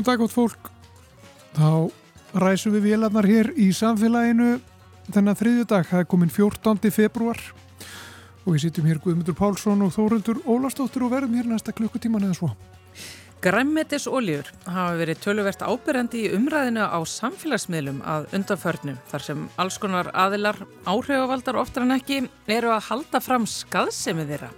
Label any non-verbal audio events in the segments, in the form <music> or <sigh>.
Góð dag átt fólk. Þá ræsum við vélarnar hér í samfélaginu þennan þriðju dag. Það er komin 14. februar og við sittum hér Guðmundur Pálsson og Þóruldur Ólastóttur og verðum hér næsta klukkutíman eða svo. Græmmetis oljur hafa verið töluvert ábyrjandi í umræðinu á samfélagsmiðlum að undanförnu þar sem alls konar aðilar áhrifavaldar oftar en ekki eru að halda fram skaðsemið þeirra.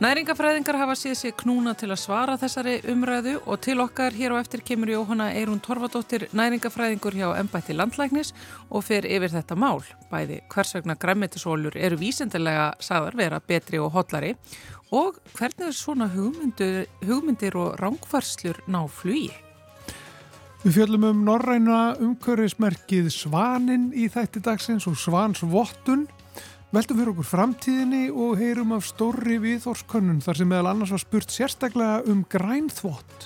Næringafræðingar hafa síð sér knúna til að svara þessari umræðu og til okkar hér á eftir kemur Jóhanna Eirún Torfadóttir næringafræðingur hjá Embætti Landlæknis og fer yfir þetta mál. Bæði hvers vegna græmmetisólur eru vísendilega sagðar vera betri og hotlari og hvernig er svona hugmyndir, hugmyndir og rángfarslur ná flugi? Við fjöllum um norræna umkörismerkið Svanin í þætti dagsins og Svansvottun Veltum fyrir okkur framtíðinni og heyrum af stórri viðhórskönnun þar sem meðal annars var spurt sérstaklega um grænþvott.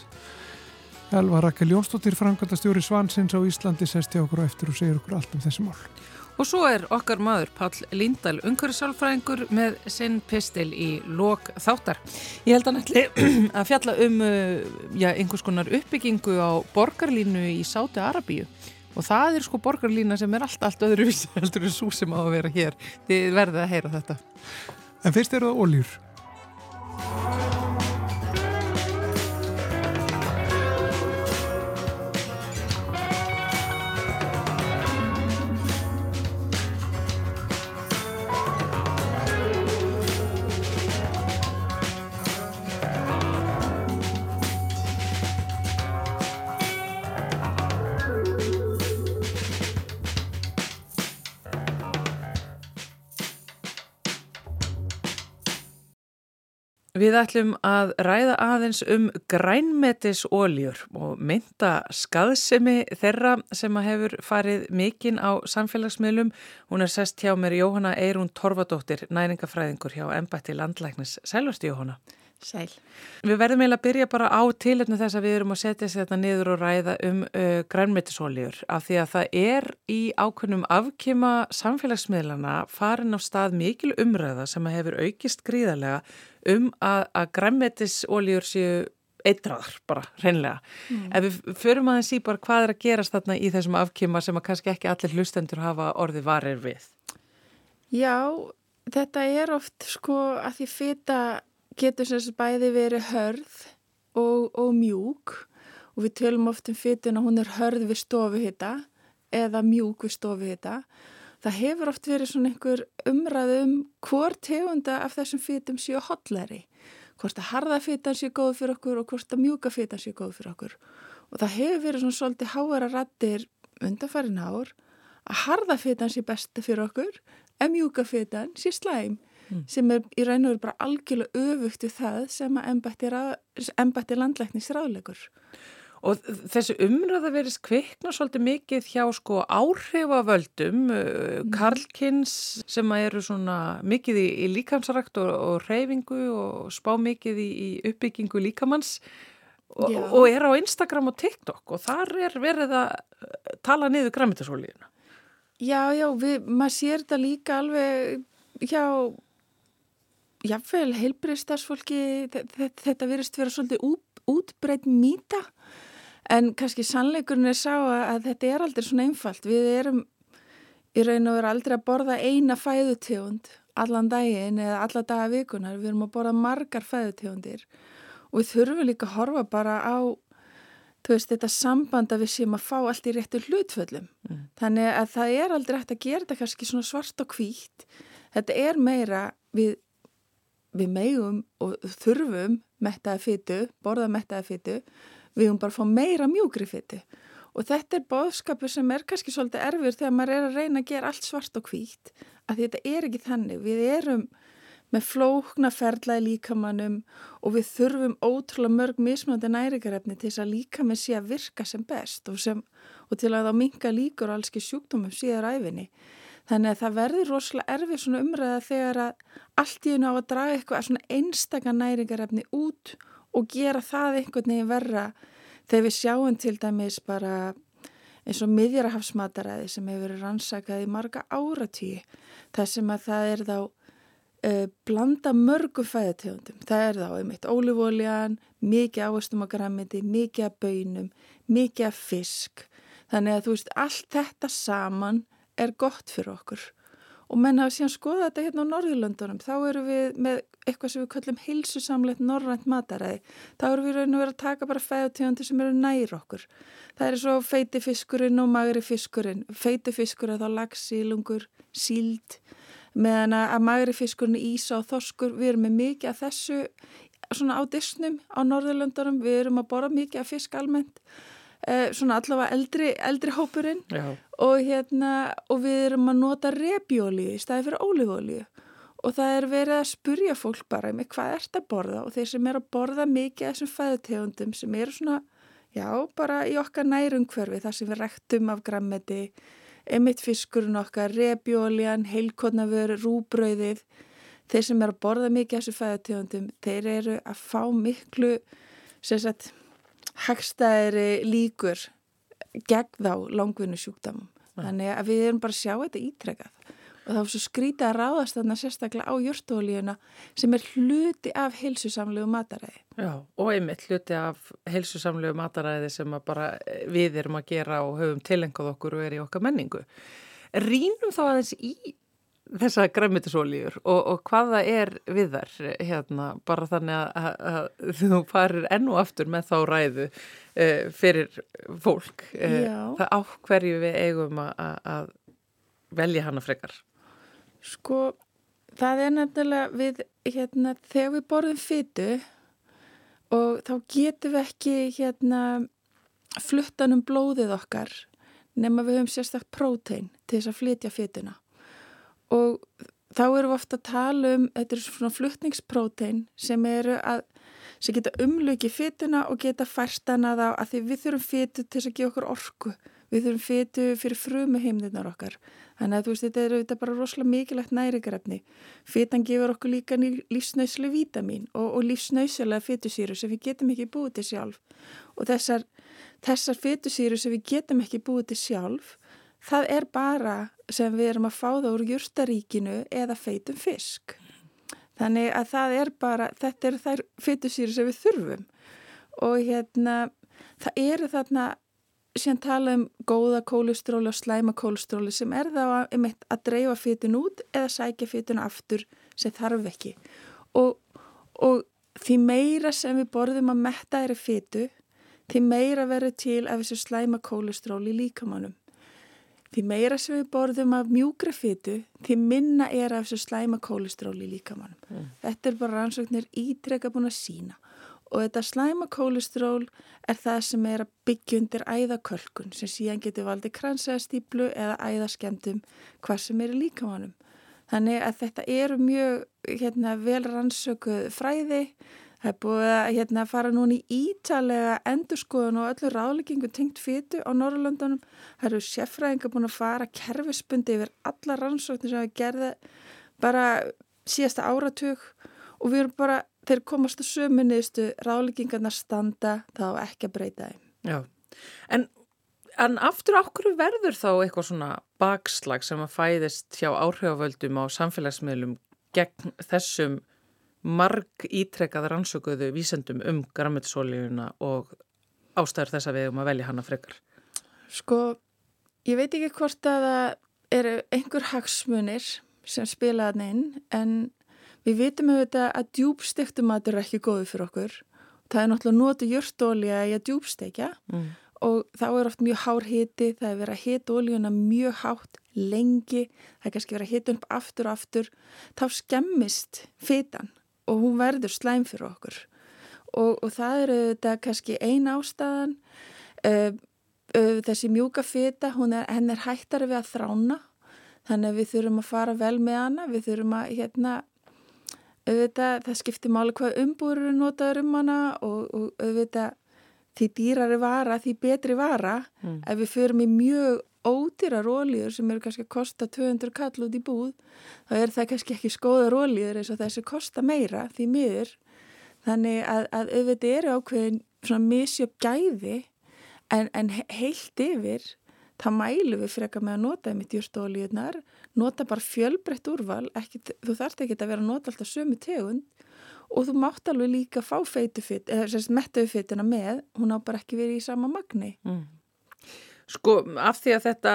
Elva Rakel Jónsdóttir, frangandastjóri Svansins á Íslandi, sest hjá okkur á eftir og segir okkur allt um þessi mál. Og svo er okkar maður Pall Lindahl, ungarisálfræðingur með sinn pistil í lok þáttar. Ég held að nætti <clears throat> að fjalla um já, einhvers konar uppbyggingu á borgarlínu í Sáti Arabíu og það er sko borgarlína sem er allt, allt öðruvísi <laughs> heldur en svo sem á að vera hér. Þið verðið að heyra þetta. En fyrst eru það oljur Við ætlum að ræða aðeins um grænmetisóljur og mynda skaðsemi þeirra sem hefur farið mikinn á samfélagsmiðlum. Hún er sest hjá mér Jóhanna Eirún Torfadóttir, næringafræðingur hjá Embætti Landlæknis. Sælvasti Jóhanna. Sæl. Við verðum eiginlega að byrja bara á tilöfnu þess að við erum að setja sér þetta niður og ræða um uh, grænmetisóljur af því að það er í ákveðnum afkima samfélagsmiðlana farin á stað mikil umræða sem hefur aukist gríðarlega um að, að grænmetisóljur séu eittraðar bara, reynlega. Mm. Ef við förum aðeins í bara hvað er að gerast þarna í þessum afkima sem að kannski ekki allir hlustendur hafa orði varir við? Já, þetta er oft sko að því fyrta getur sem sagt bæði verið hörð og, og mjúk og við tölum oft um fytun að hún er hörð við stofuhita eða mjúk við stofuhita. Það hefur oft verið svona einhver umræð um hvort tegunda af þessum fytum séu hotlæri. Hvort að harða fytan séu góð fyrir okkur og hvort að mjúka fytan séu góð fyrir okkur. Og það hefur verið svona svolítið háara rattir undanfærin ár að harða fytan séu besta fyrir okkur en mjúka fytan séu slæm mm. sem er í raun og veru bara algjörlega öfugt við það sem að embætti landlæknis ráðlegur. Og þessu umræða verið skveikna svolítið mikið hjá sko áhrifavöldum, mm. Karlkins sem eru svona mikið í, í líkamsarakt og, og reyfingu og spá mikið í, í uppbyggingu líkamanns og, og er á Instagram og TikTok og þar er verið að tala niður græmitasólíðina. Já, já, við, maður sér þetta líka alveg hjá jáfnveil heilbriðstarfsfólki þetta verist vera svolítið út, útbreytt mýta. En kannski sannleikurinn er sá að þetta er aldrei svona einfalt. Við erum í raun og veru aldrei að borða eina fæðutegund allan daginn eða alla daga vikunar við erum að borða margar fæðutegundir. Og við þurfum líka að horfa bara á veist, þetta samband að við séum að fá allt í réttu hlutföllum. Mm. þannig að það er aldrei hægt að gera þetta kannski svona svart og hvítt. Þetta er meira við við megum og þurfum mettaði fyttu, borða mettaði fyttu, við höfum bara að fá meira mjúgri fyttu. Og þetta er bóðskapur sem er kannski svolítið erfur þegar maður er að reyna að gera allt svart og hvít. Að þetta er ekki þannig. Við erum með flóknaferðla í líkamannum og við þurfum ótrúlega mörg mismöndi næringarefni til þess að líkamann sé að virka sem best og, sem, og til að þá minga líkur og allski sjúkdómum síðar æfinni. Þannig að það verður rosalega erfið svona umræða þegar að allt í hennu á að draga eitthvað svona einstakar næringarefni út og gera það einhvern veginn verra þegar við sjáum til dæmis bara eins og miðjarahafsmataræði sem hefur verið rannsakað í marga áratýi þar sem að það er þá uh, blanda mörgum fæðategundum. Það er þá einmitt ólífóljan, mikið áherstum á græmiti, mikið af bönum, mikið af fisk. Þannig að þú veist, allt þetta saman er gott fyrir okkur. Og menn hafa síðan skoðað þetta hérna á Norðurlöndunum. Þá eru við með eitthvað sem við kallum hilsusamleitt norrænt mataræði. Þá eru við raun og verið að taka bara fæðutegundir sem eru nær okkur. Það er svo feiti fiskurinn og magri fiskurinn. Feiti fiskur er þá lags, sílungur, síld meðan að magri fiskurinn ísa og þorskur, við erum með mikið af þessu svona á disnum á Norðurlöndunum, við erum að bora mikið af fisk almennt, eh, svona allavega eldri, eldri hópurinn. Og, hérna, og við erum að nota repjólíu í staði fyrir ólífólíu og það er verið að spurja fólk bara með hvað ert að borða? Og þeir sem er að borða mikið af þessum fæðutegundum sem eru svona, já, bara í okkar nærumhverfi þar sem við rektum af grammeti emitt fiskurinn okkar, repjóljan, heilkotnavör, rúbröðið, þeir sem er að borða mikið þessu fæðategundum, þeir eru að fá miklu sagt, hagstæðri líkur gegn þá langvinnu sjúkdamum. Þannig að við erum bara að sjá þetta ítrekað og það var svo skrítið að ráðast þarna sérstaklega á jörtólíuna sem er hluti af heilsusamlegu mataræði. Já, og einmitt hluti af heilsusamlegu mataræði sem bara við erum að gera og höfum tilengað okkur og er í okkar menningu. Rínum þá aðeins í þessa græmitisólíur og, og hvaða er við þar hérna, bara þannig að, að, þú farir ennu aftur með þá ræðu uh, fyrir fólk uh, það á hverju við eigum að velja hana frekar. Sko, það er nefnilega við, hérna, þegar við borðum fytu og þá getum við ekki, hérna, fluttanum blóðið okkar nema við höfum sérstaklega prótein til þess að flytja fytuna. Og þá erum við ofta að tala um, þetta er svona fluttningsprótein sem eru að, sem geta umluki fytuna og geta færstana þá að því við þurfum fytu til að gefa okkur orku. Við þurfum fytu fyrir frumu heimðunar okkar. Þannig að þú veist, þetta er auðvitað bara rosalega mikilvægt nærigrafni. Fytan gefur okkur líka lífsnæslu vítamin og, og lífsnæslega fytusýru sem við getum ekki búið til sjálf. Og þessar, þessar fytusýru sem við getum ekki búið til sjálf, það er bara sem við erum að fá það úr júrtaríkinu eða feitum fisk. Þannig að það er bara, þetta eru þær fytusýru sem við þurfum. Og hérna, það eru þarna síðan tala um góða kólestróli og slæma kólestróli sem er þá að, að dreifa fytun út eða sækja fytun aftur sem þarf ekki og, og því meira sem við borðum að metta er fytu því meira verður til af þessu slæma kólestróli líkamannum því meira sem við borðum af mjúgra fytu því minna er af þessu slæma kólestróli líkamannum mm. þetta er bara rannsóknir ítrekka búin að sína og þetta slæma kólestról er það sem er að byggja undir æðakölkun sem síðan getur valdið kransaðastýplu eða æðaskemdum hvað sem er í líkamannum. Þannig að þetta eru mjög hérna, vel rannsökuð fræði. Það er búið að hérna, fara núni í ítalega endurskoðun og öllu ráðleggingu tengt fytu á Norrlöndunum. Það eru sérfræðingar búin að fara kerfisbundi yfir alla rannsóknir sem hafa gerðið bara síðasta áratug og við erum bara þeir komast að sömuniðstu ráleggingarna standa þá ekki að breyta þeim. Já, en, en aftur okkur verður þá eitthvað svona bakslag sem að fæðist hjá áhrifavöldum á samfélagsmiðlum gegn þessum marg ítrekkað rannsökuðu vísendum um grammetisólíuna og ástæður þess að við erum að velja hana frekar? Sko, ég veit ekki hvort að það eru einhver hagsmunir sem spilaðan inn en Við vitum auðvitað að djúbstektumatur er ekki góðu fyrir okkur. Það er náttúrulega notið jörstólja í að djúbstekja mm. og þá er oft mjög hár hiti, það er verið að hita ólíuna mjög hátt lengi, það er kannski verið að hita upp aftur og aftur. Þá skemmist fitan og hún verður slæm fyrir okkur. Og, og það er auðvitað kannski ein ástæðan, uh, uh, þessi mjúka fita, er, henn er hættari við að þrána, þannig að við þurfum að fara vel með hana, við þurfum að hérna auðvitað það skiptir máli hvað umbúrur er notaður um hana og, og auðvitað því dýrari vara, því betri vara mm. ef við förum í mjög ódýrar ólíður sem eru kannski að kosta 200 kall út í búð þá er það kannski ekki skóðar ólíður eins og þessi kosta meira því miður þannig að, að auðvitað eru ákveðin svona misjöp gæði en, en heilt yfir það mælu við freka með að nota einmitt júrtólíunar, nota bara fjölbreytt úrval, ekki, þú þarft ekki að vera að nota alltaf sömu tegund og þú mátt alveg líka fá feitufitt, eða sérst mettufitina með, hún á bara ekki verið í sama magni. Mm. Sko, af því að þetta,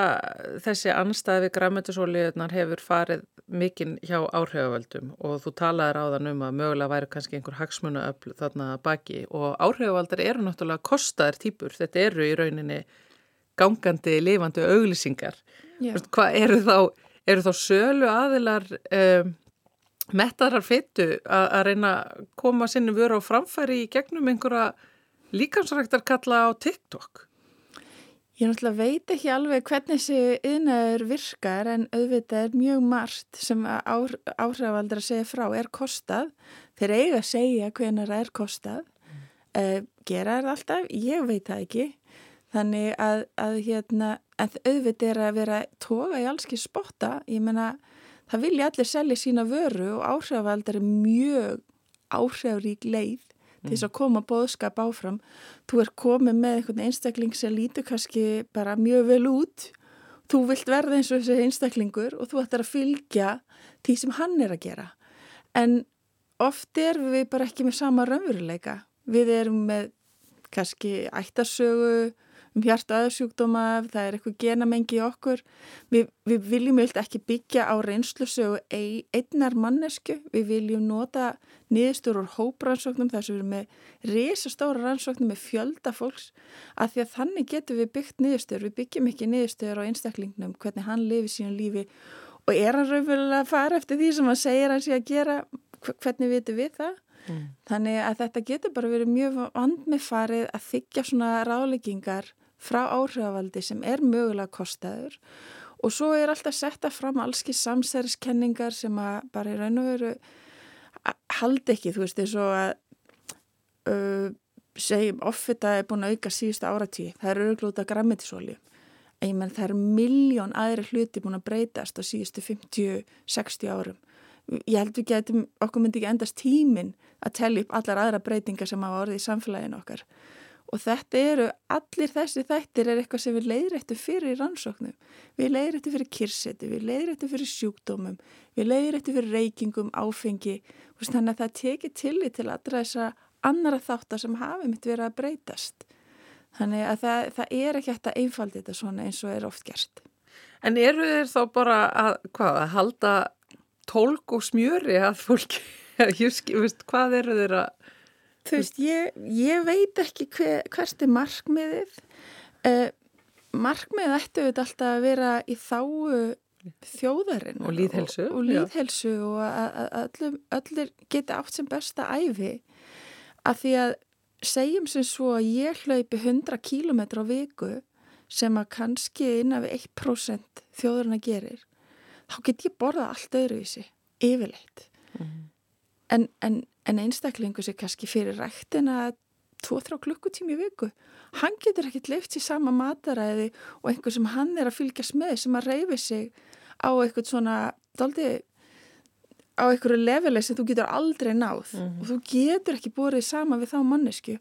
þessi anstæði við græmyndisóliðunar hefur farið mikinn hjá áhrifavöldum og þú talaður á þann um að mögulega væri kannski einhver hagsmuna öll þarna baki og áhrifavaldar eru náttúrulega kostaðir týpur, þetta eru í rauninni gangandi, lifandi auglýsingar. Hvað eru þá, eru þá sölu aðilar um, mettarar fyttu að reyna að koma sinnum vöru á framfæri í gegnum einhverja líkansræktar kalla á TikTok? Ég náttúrulega veit ekki alveg hvernig þessi yðnaður virkar en auðvitað er mjög margt sem áhrifaldar að segja frá er kostað. Þeir eiga að segja hvernig það er kostað. Uh, gera það alltaf? Ég veit það ekki. Þannig að, að hérna, auðvitað er að vera toga í allski spotta. Ég menna, það vilja allir selja sína vöru og áhrifaldar er mjög áhrifrík leið til þess að koma bóðskap áfram. Þú er komið með einhvern einstakling sem lítur kannski bara mjög vel út. Þú vilt verða eins og þessi einstaklingur og þú ættir að fylgja því sem hann er að gera. En oft er við bara ekki með sama raunveruleika. Við erum með kannski ættarsögu, um hjart og aðsjúkdóma, það er eitthvað genamengi í okkur. Við, við viljum vilt ekki byggja á reynslusögu einnar mannesku, við viljum nota niðurstur úr hópransóknum þar sem við erum með risastóra rannsóknum með fjölda fólks að því að þannig getum við byggt niðurstur, við byggjum ekki niðurstur á einstaklingnum, hvernig hann lifi síðan lífi og er hann raunverulega að fara eftir því sem hann segir hann sé að gera, hvernig vitum við það? Mm. Þannig að þetta getur bara verið mjög vand með farið að þykja svona ráleggingar frá áhrifavaldi sem er mögulega kostaður. Og svo er alltaf setta fram allski samsæriskenningar sem að bara í raun og veru haldi ekki, þú veist, eins og að uh, segjum offita er búin að auka síðustu áratí það eru auðvitað grammetisóli en ég menn það eru miljón aðri hluti búin að breytast á síðustu 50-60 árum. Ég held við getum, okkur myndi ekki endast tímin að tellja upp allar aðra breytingar sem hafa orðið í samfélaginu okkar og þetta eru, allir þessi þættir er eitthvað sem við leiðrættu fyrir rannsóknum, við leiðrættu fyrir kirsetu, við leiðrættu fyrir sjúkdómum, við leiðrættu fyrir reykingum, áfengi, þannig að það tekir tillit til allra þessar annara þáttar sem hafi mitt verið að breytast. Þannig að það, það er ekki eftir að einfaldi þetta svona eins og er oft gert. En eru þeir þá bara að, hvað, að halda tólk og smjöri að fólki, <laughs> hvað eru þeir að Þú veist, ég, ég veit ekki hver, hvert er markmiðið. Uh, markmiðið ættu auðvitað alltaf að vera í þáu þjóðarinn og líðhelsu og, og, líðhelsu og að allir geta átt sem besta æfi að því að segjum sem svo að ég hlaupi 100 km á viku sem að kannski innan við 1% þjóðurinn að gerir þá get ég borðað allt öðruvísi yfirleitt mm. en, en en einstaklingu sem kannski fyrir rættina 2-3 klukkutími í viku. Hann getur ekkert leift sér sama mataræði og einhver sem hann er að fylgjast með sem að reyfi sig á eitthvað svona daldi, á einhverju levelið sem þú getur aldrei náð. Mm -hmm. og þú getur ekki búið sama við þá mannesku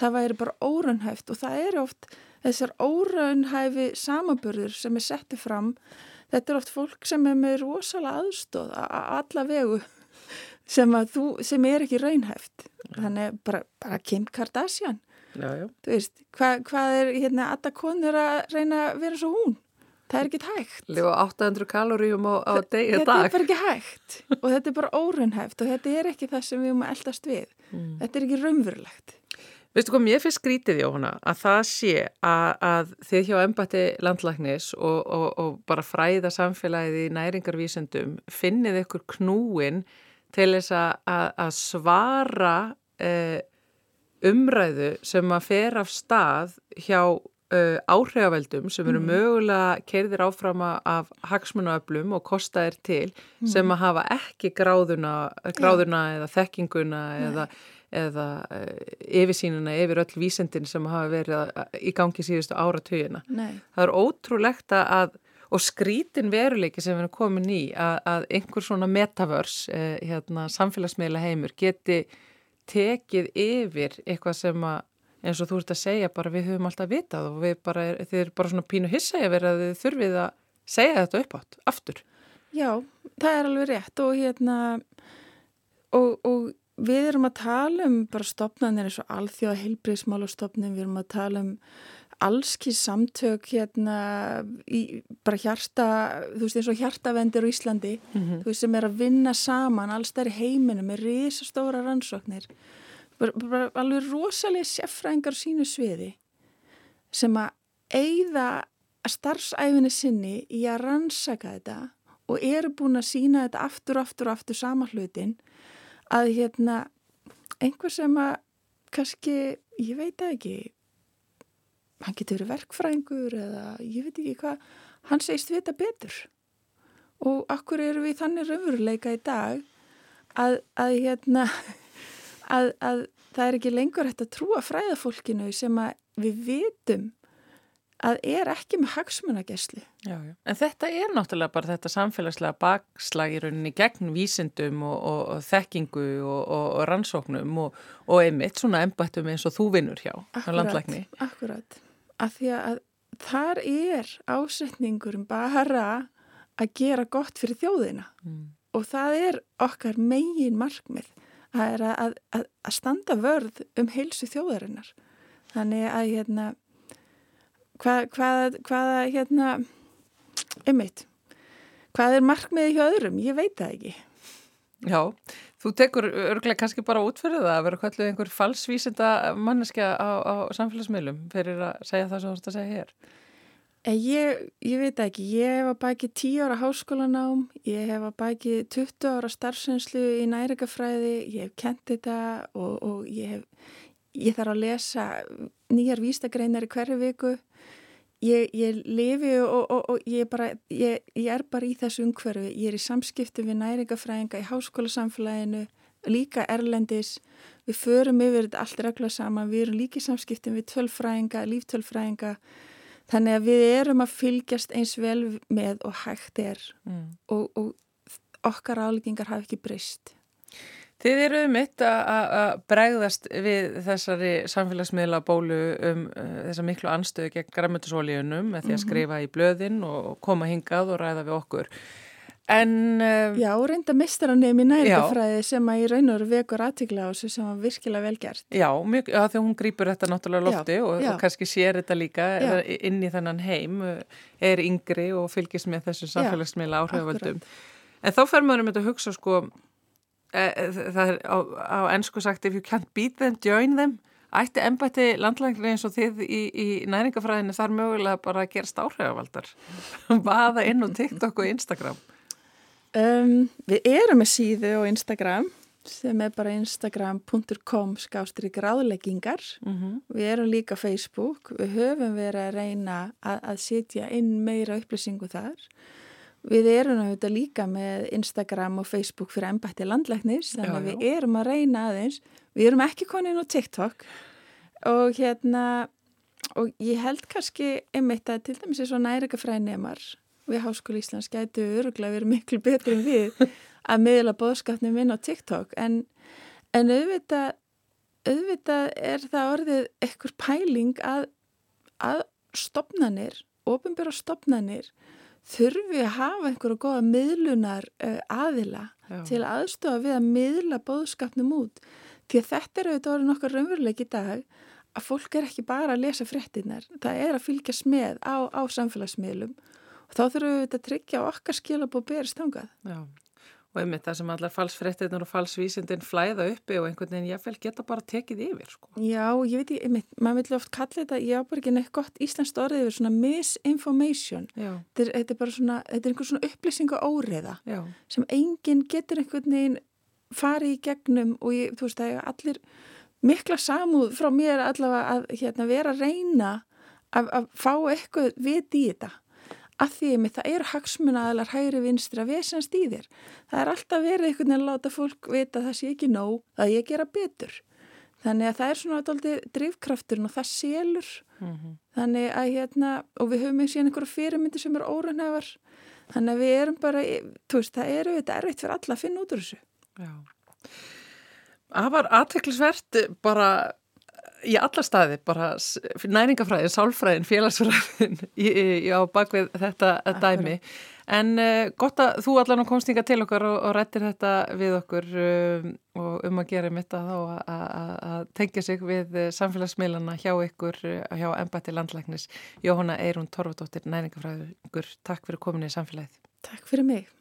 það væri bara órunhæft og það er oft þessar órunhæfi samaburður sem er settið fram. Þetta er oft fólk sem er með rosalega aðstóð að alla vegu sem, þú, sem er ekki raunhæft. Þannig bara, bara Kim Kardashian. Já, já. þú veist hvað, hvað er hérna alltaf konur að reyna að vera svo hún? Það er ekki hægt. Lifa 800 kaloríum á, á degi þetta dag. er bara ekki hægt. Og þetta er bara óraunhæft og þetta er ekki það sem við erum að eldast við. Mm. þetta er ekki raunverulegt. Veistu hvað, mér finnst skrítið Jóhanna að það sé að, að þið hjá embati landlagnis og, og, og bara fræða samfélagið í næringarvísendum finnið ykkur knúin til þess að svara uh, umræðu sem að fer af stað hjá uh, áhrifaveldum sem eru mm. mögulega kerðir áfram af hagsmunaöflum og kostaðir til mm. sem að hafa ekki gráðuna, gráðuna ja. eða þekkinguna Nei. eða, eða uh, yfirsýnuna yfir öll vísendin sem hafa verið í gangi síðustu áratugina. Það er ótrúlegt að og skrítin veruleiki sem við erum komin í að, að einhver svona metavörs, eh, hérna, samfélagsmiðla heimur geti tekið yfir eitthvað sem að eins og þú ert að segja bara við höfum alltaf vitað og bara, þið er bara svona pínu hissa vera að þið þurfið að segja þetta upp átt, aftur. Já, það er alveg rétt og hérna og, og við erum að tala um bara stopnarnir eins og alþjóða heilbriðsmálastofnum, við erum að tala um allski samtök hérna í bara hjarta, þú veist eins og hjartavendir á Íslandi, mm -hmm. þú veist sem er að vinna saman alls þar í heiminu með risastóra rannsóknir bara, bara alveg rosalega seffrængar sínu sviði sem að eigða starfsæfinni sinni í að rannsaka þetta og eru búin að sína þetta aftur, aftur, aftur sama hlutin að hérna einhver sem að kannski, ég veit ekki hann getur verið verkfrængur eða ég veit ekki hvað, hann segist vita betur. Og akkur eru við þannig raunveruleika í dag að, að hérna <laughs> að, að það er ekki lengur hægt að trúa fræðafólkinu sem við vitum að er ekki með hagsmunagesli. En þetta er náttúrulega bara þetta samfélagslega bakslag í rauninni gegn vísindum og, og, og þekkingu og, og rannsóknum og einmitt svona embættum eins og þú vinnur hjá akkurat, akkurat að því að þar er ásetningurum bara að gera gott fyrir þjóðina. Mm. og það er okkar megin markmið að er að, að, að standa vörð um heilsu þjóðarinnar. Þannig að hérna hvað, hvað, hvaða hérna einmitt hvað er markmiði hjá öðrum, ég veit það ekki. Já, þú tekur örglega kannski bara útfyrir það að vera kvælið einhver falsvísinda manneskja á, á samfélagsmiðlum fyrir að segja það sem þú ætti að segja hér. Eh, ég, ég veit ekki, ég hef að bæki 10 ára háskólanám, ég hef að bæki 20 ára starfsenslu í nærikafræði, ég hef kent þetta og, og ég, hef, ég þarf að lesa nýjar vístagreinar í hverju viku Ég, ég lifi og, og, og ég, bara, ég, ég er bara í þessu umhverfi, ég er í samskiptu við næringafræðinga í háskólasamfélaginu, líka erlendis, við förum yfir þetta allt regla saman, við erum líka í samskiptum við tölfræðinga, líftölfræðinga, þannig að við erum að fylgjast eins vel með og hægt er. Mm. og, og okkar áleggingar hafa ekki breyst. Þið eru mitt að bregðast við þessari samfélagsmiðla bólu um uh, þessa miklu anstöðu gegn græmutusólíunum með því að mhm. skrifa í blöðin og koma hingað og ræða við okkur. En, uh, já, reynda mistaranum í nærgafræði sem að í raun og vekur aðtíkla á þessu sem var virkilega velgjart. Já, mjög, já þegar hún grýpur þetta náttúrulega lofti já, og, og kannski sér þetta líka já. inn í þennan heim, er yngri og fylgis með þessu samfélagsmiðla áhrifavöldum. En þá fer maður um þetta að hugsa sko Eh, eh, það er á, á ennsku sagt if you can't beat them, join them. Ætti ennbætti landlægni eins og þið í, í næringafræðinu þar mögulega bara að gera stáhrifavaldar <laughs> vaða inn á TikTok og Instagram. Um, Við erum með síðu á Instagram sem er bara instagram.com skástri gráðleggingar mm -hmm. við erum líka Facebook. Við höfum verið að reyna að, að setja inn meira upplýsingu þar Við erum auðvitað líka með Instagram og Facebook fyrir ennbætti landlæknis þannig að við erum að reyna aðeins. Við erum ekki konin á TikTok. Og hérna og ég held kannski einmitt að til dæmis er svo nærikafræði nefnar við Háskóli Íslands gætu öruglega verið miklu betur en við að miðla bóðskapnum inn á TikTok. En, en auðvitað auðvitað er það orðið ekkur pæling að, að stopnanir, ofinbjörg stopnanir þurfi að hafa einhverju goða miðlunar uh, aðila Já. til aðstofa við að miðla bóðskapnum út. Því að þetta er auðvitað orðin okkar raunveruleik í dag að fólk er ekki bara að lesa fréttinar það er að fylgjast með á, á samfélagsmiðlum. Og þá þurfum við að tryggja okkar skilabóð berist ángað Já og einmitt það sem allar falsfrettirnir og falsvísindin flæða uppi og einhvern veginn ég fel geta bara tekið yfir sko. Já, ég veit, einmitt, maður vil ofta kalla þetta ég á bara ekki neitt gott íslenskt orðið yfir svona misinformation. Þetta er, þetta er bara svona, þetta er einhver svona upplýsingu óriða sem enginn getur einhvern veginn farið í gegnum og ég, þú veist að allir mikla samúð frá mér allavega að hérna, vera að reyna að, að fá eitthvað vit í þetta að því að það eru hagsmunaðalar hægri vinstra vesens þér. Það er alltaf verið einhvern veginn að láta fólk vita að það sé ekki nóg, að ég gera betur. Þannig að það er svona alltaf drivkrafturinn og það selur. Mm -hmm. Þannig að hérna, og við höfum ekki síðan einhverja fyrirmyndi sem eru órannævar. Þannig að við erum bara, þú veist, það eru þetta erfitt fyrir alla að finna út úr þessu. Já. Það var aðteklisvert bara í alla staði, bara næringafræðin, sálfræðin, félagsfræðin á bakvið þetta Akkurat. dæmi. En uh, gott að þú allan komst yngar til okkar og, og rættir þetta við okkur um, og um að gera mitt að þá að tengja sig við samfélagsmiðlana hjá ykkur, hjá Embati Landlæknis. Jóhanna Eirún Torfadóttir, næringafræðingur, takk fyrir komin í samfélagið. Takk fyrir mig.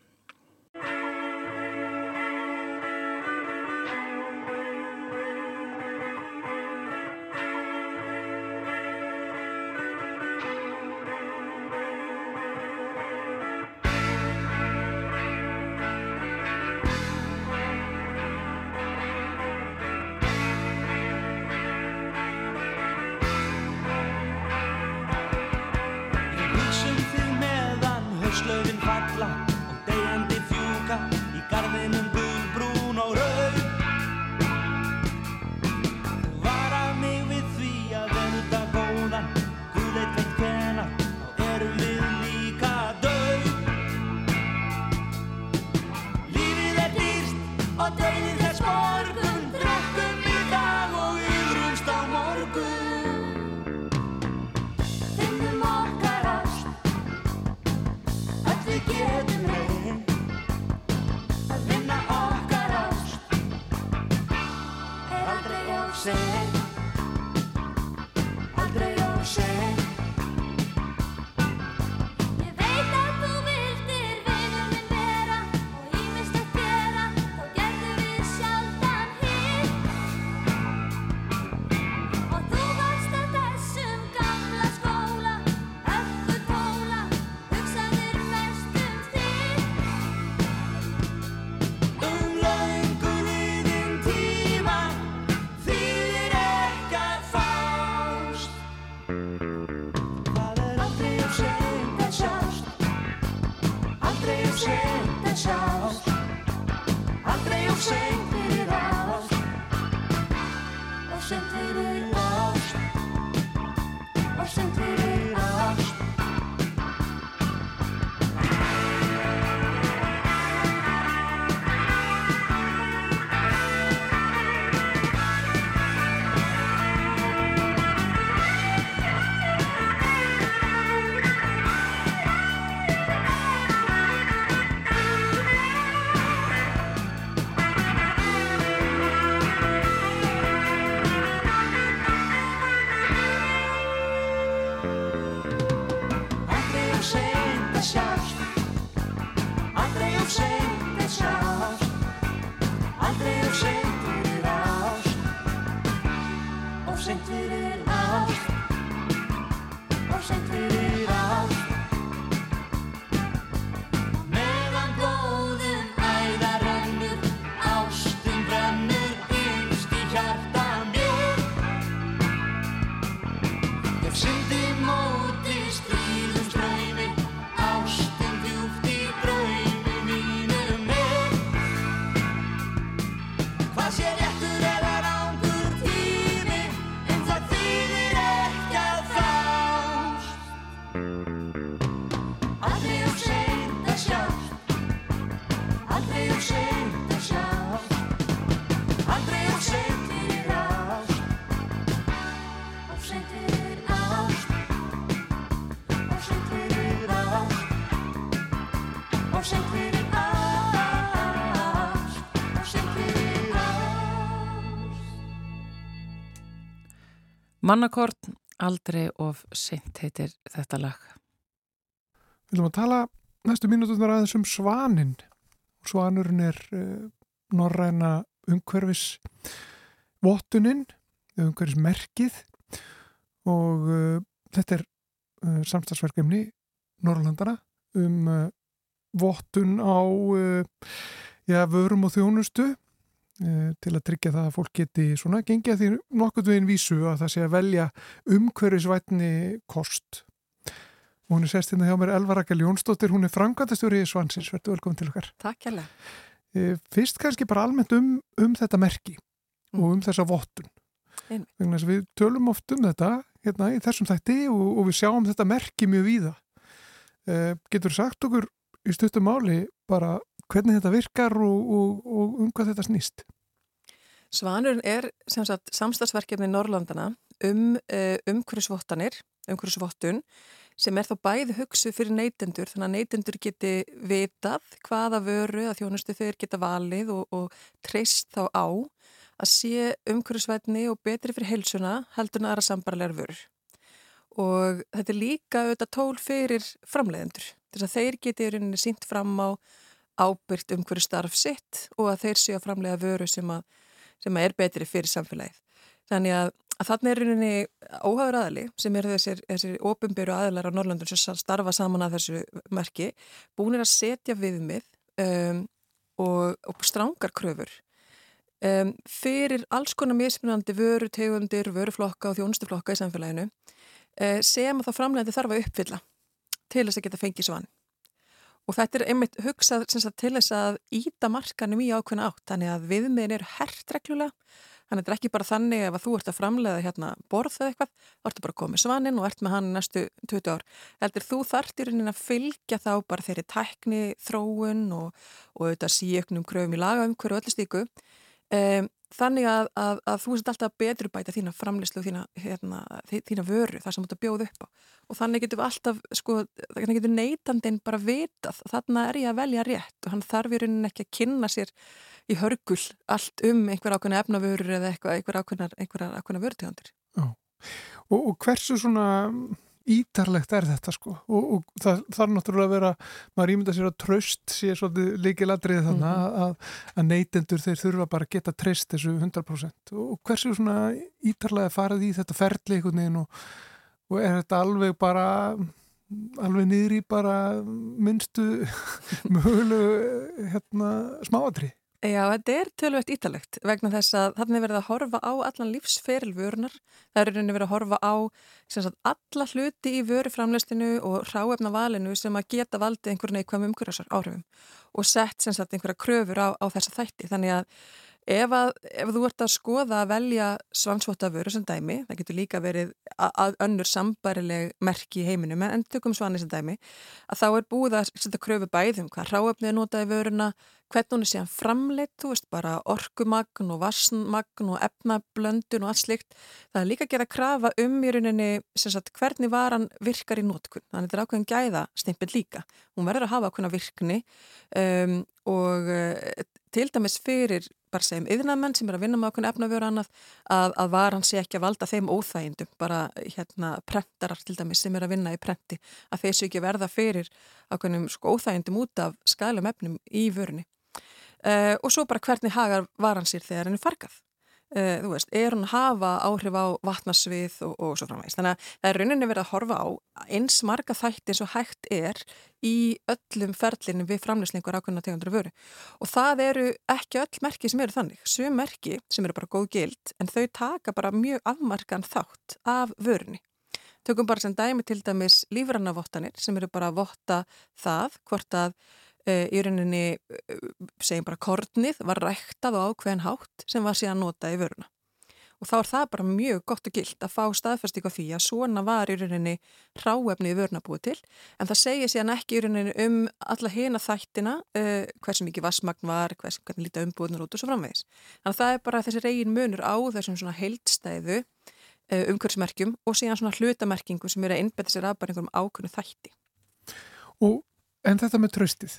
por of seint fyrir ást of seint fyrir ást Mannakort, aldrei of sint heitir þetta lag. Við viljum að tala næstu mínutunar aðeins um svanin. Svanurinn er uh, norræna umhverfis vottuninn, umhverfismerkið og uh, þetta er uh, samstagsverkefni Norrlandana um vottun á ja, vörum og þjónustu Eh, til að tryggja það að fólk geti svona gengja því nokkur veginn vísu að það sé að velja umhverfisvætni kost. Og hún er sest hérna hjá mér Elva Rakel Jónsdóttir, hún er frangatastjóri í Svansins, verður velkominn til okkar. Takk hjá eh, Fyrst kannski bara almennt um, um þetta merki mm. og um þessa vottun. Við tölum oft um þetta hérna, í þessum þætti og, og við sjáum þetta merki mjög víða. Eh, Getur sagt okkur í stuttum máli bara hvernig þetta virkar og, og, og um hvað þetta snýst? Svanurinn er samstagsverkefni Norrlandana um uh, umhverjusvottanir, umhverjusvottun sem er þá bæði hugsuð fyrir neytendur þannig að neytendur geti vitað hvaða vöru að þjónustu þeir geta valið og, og treyst þá á að sé umhverjusvætni og betri fyrir heilsuna heldur en aðra sambarlegar vörur. Og þetta er líka auðvitað tól fyrir framleiðendur. Þess að þeir geti í rauninni sínt fram á ábyrgt umhverju starf sitt og að þeir séu að framlega vöru sem, að, sem að er betri fyrir samfélagið. Þannig að, að þarna er rauninni óhagður aðali sem er þessir, þessir ofinbyrju aðalar á Norrlandun sem starfa saman að þessu merki búinir að setja viðmið um, og, og strángar kröfur um, fyrir alls konar mismunandi vöru, tegundir, vöruflokka og þjónustuflokka í samfélaginu uh, sem þá framlegandi þarf að uppfylla til þess að geta fengið svann. Og þetta er einmitt hugsað sagt, til þess að íta markanum í ákveðna átt. Þannig að viðmiðin eru hert reglulega. Þannig að þetta er ekki bara þannig ef að þú ert að framlega hérna borð eða eitthvað, þá ertu bara að koma með svaninn og ert með hann næstu 20 ár. Heldur þú þart í rauninni að fylgja þá bara þeirri tækni, þróun og, og auðvitað síöknum kröfum í laga um hverju öllu stíku. Um, þannig að, að, að þú sést alltaf betur bæta þína framleyslu og þína, hérna, þína vöru þar sem þú ert að bjóða upp á. Og þannig getur alltaf, sko, þannig getur neytandin bara vitað, þannig er ég að velja rétt og hann þarf í rauninni ekki að kynna sér í hörgul allt um einhver ákveðna efnavörur eða einhver ákveðna, vörtegandir og, og hversu svona ítarlegt er þetta sko. Og, og það þarf náttúrulega að vera maður ímynda sér að tröst sé svolítið líkiladrið þannig mm -hmm. að, að neytendur þeir þurfa bara að geta tröst þessu 100% og hversu svona ítarlega farið í þetta veginn og, og er þetta alveg bara alveg niður í bara minnstu <laughs> mögulegu hérna, smáadri Já, þetta er tölvögt ítalegt vegna þess að þannig er verið að horfa á allan lífsferil vörunar. Það er verið að horfa á sagt, alla hluti í vöruframlestinu og ráefna valinu sem að geta valdið einhverjum neikvæm umhverjasar áhrifum og sett sagt, einhverja kröfur á, á þessa þætti. Þannig að Ef, að, ef þú ert að skoða að velja svansvotavöru sem dæmi, það getur líka verið að önnur sambarileg merki í heiminum, en tökum svani sem dæmi, að þá er búið að setja kröfu bæðum hvað ráöfnið er notaði vöruna, hvernig hún er síðan framleitt, þú veist bara orkumagn og vassmagn og efnablöndun og allt slikt. Það er líka að gera krafa um í rauninni sagt, hvernig varan virkar í nótkunn, þannig að þetta er ákveðin gæða stimpil líka. Hún verður að hafa ákveðina virkni um, og til dæmis fyrir bara segjum yðnamenn sem er að vinna með okkur efnavjóru annað að, að varan sé ekki að valda þeim óþægindum, bara hérna prentarar til dæmis sem er að vinna í prenti að þeir sé ekki verða fyrir okkur sko, óþægindum út af skælum efnum í vörunni. Uh, og svo bara hvernig hagar varan sér þegar henni fargað Uh, þú veist, er hún að hafa áhrif á vatnarsvið og, og svo framvegs. Þannig að það er rauninni verið að horfa á eins marga þætti eins og hægt er í öllum ferlinu við framleyslingur ákveðna tegundur vöru. Og það eru ekki öll merki sem eru þannig. Sum merki sem eru bara góð gild en þau taka bara mjög afmarkan þátt af vörunni. Tökum bara sem dæmi til dæmis lífrannavottanir sem eru bara að votta það hvort að í rauninni, eh, segjum bara kornið, var ræktað á ákveðin hátt sem var síðan notað í vöruna. Og þá er það bara mjög gott og gilt að fá staðfæstík á því að svona var í rauninni ráefni í vöruna búið til. En það segir síðan ekki í rauninni um alla hina þættina, uh, hversu mikið vassmagn var, hversu hvernig lítið umbúðnur út og svo framvegis. Þannig að það er bara þessi reygin munur á þessum svona heildstæðu uh, umhverfsmerkjum og síðan svona hlutamerkingu sem eru að innbetta sér að bara einhverjum ákveðnu þætti. Og en þetta með tröstið,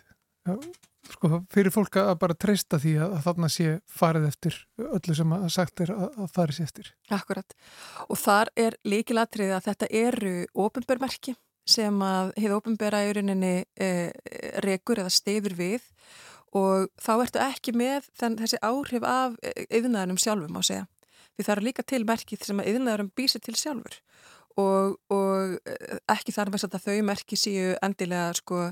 sko, fyrir fólk að bara treysta því að, að þarna sé farið eftir öllu sem að sagt er að, að farið sé eftir. Akkurat og þar er líkilatrið að þetta eru ofinbörmerki sem að hefur ofinböra í rauninni e, rekur eða stefur við og þá ertu ekki með þann, þessi áhrif af yðnaðarum sjálfum á segja. Það eru líka til merkið sem að yðnaðarum býsir til sjálfur og, og eh, ekki þar með að þau merki síu endilega sko,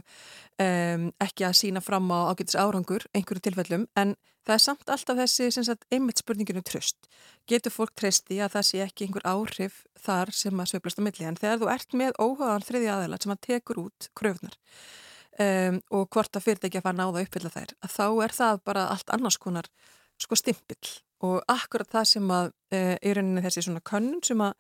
um, ekki að sína fram á ágætis árangur einhverju tilfellum en það er samt alltaf þessi einmitt spurninginu tröst. Getur fólk treysti að það sé ekki einhver áhrif þar sem að söglast á milli en þegar þú ert með óhugaðan þriði aðeila sem að tekur út kröfnar um, og hvort að fyrirtækja fara náða að uppfylla þær að þá er það bara allt annars konar sko stimpill og akkurat það sem að e, í rauninni þessi svona könnun sem að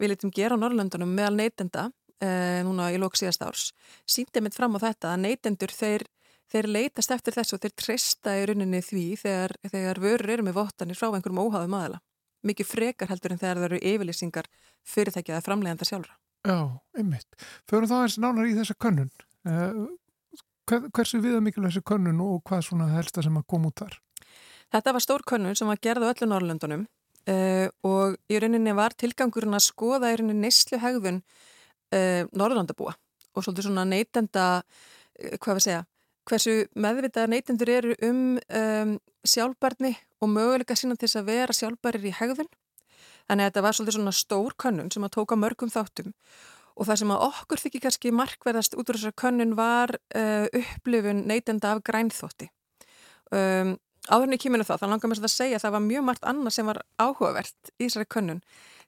við litum gera á Norrlöndunum meðal neytenda e, núna í lók síðast árs síndið mitt fram á þetta að neytendur þeir þeir leitast eftir þessu og þeir treysta í rauninni því þegar, þegar vörur eru með vottanir frá einhverjum óháðum aðala. Mikið frekar heldur en þegar það eru yfirlýsingar fyrirtækja eða framleganda sjálfra. Já, einmitt. Förum þá eins nánar í þessa könnun. Uh, hversu viða mikilvæg þessi könnun og hvað svona helsta sem að koma út þar? Þetta var stór könnun sem var gerð á öllu Norrlöndunum uh, og í rauninni var tilgangurinn að skoða í rauninni neyslu hegðun uh, Norrlandabúa og svolítið svona neytenda, uh, hvað við segja, hversu meðvitað neytendur eru um, um sjálfbarni og möguleika sína til þess að vera sjálfbarir í hegðun. Þannig að þetta var svolítið svona stór könnun sem að tóka mörgum þáttum og það sem að okkur þykir kannski markverðast út úr þessar könnun var upplifun neytenda af grænþótti. Um, áðurinn í kýminu þá, þá langar mér að segja að það var mjög margt annað sem var áhugavert í þessari könnun.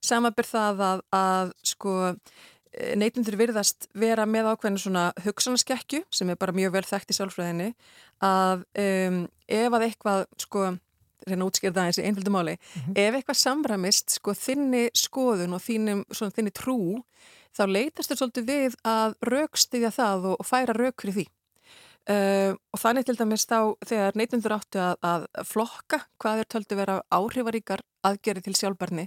Samabir það að, að sko, eh, neytendur virðast vera með ákveðinu svona hugsanaskekkju sem er bara mjög vel þekkt í sálfræðinni að um, ef að eitthvað sko reyna það eins í einföldu máli mm -hmm. ef eitthvað samramist sko þinni skoðun og þínum, svona, þinni trú þá leytast þér svolítið við að raukstiðja það og, og færa rauk fyrir því. Uh, og þannig til dæmis þá þegar neytundur áttu að, að flokka hvað er töldu vera áhrifaríkar aðgeri til sjálfbarni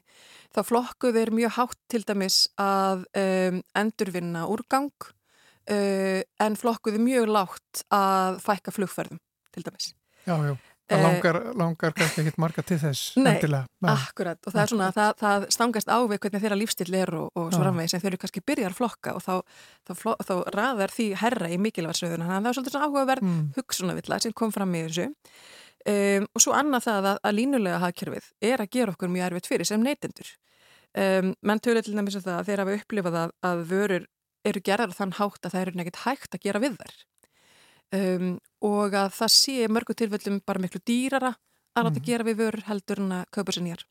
þá flokkuð er mjög hátt til dæmis að um, endurvinna úrgang uh, en flokkuð er mjög látt að fækka flugferðum til dæmis. Já, já. Það eh, langar, langar kannski ekkit marga til þess <laughs> Nei, endilega. akkurat. Og það er svona það, það stangast á við hvernig þeirra lífstil er og, og svo rafvegis en þeir eru kannski byrjar flokka og þá, þá, þá, þá raðar því herra í mikilvægsröðuna þannig að það er svolítið svona áhugaverð mm. hugsunavilla sem kom fram í þessu. Um, og svo annað það að, að línulega hafkerfið er að gera okkur mjög erfitt fyrir sem neytendur. Um, menn tölu til dæmis að þeir hafa upplifað að, að vörur eru gerðar þann hátt að það eru nekkit hægt að gera við þær um, og að það sé mörgu tilfellum bara miklu dýrara að láta mm. gera við vörur heldur en að kaupa sér nýjar.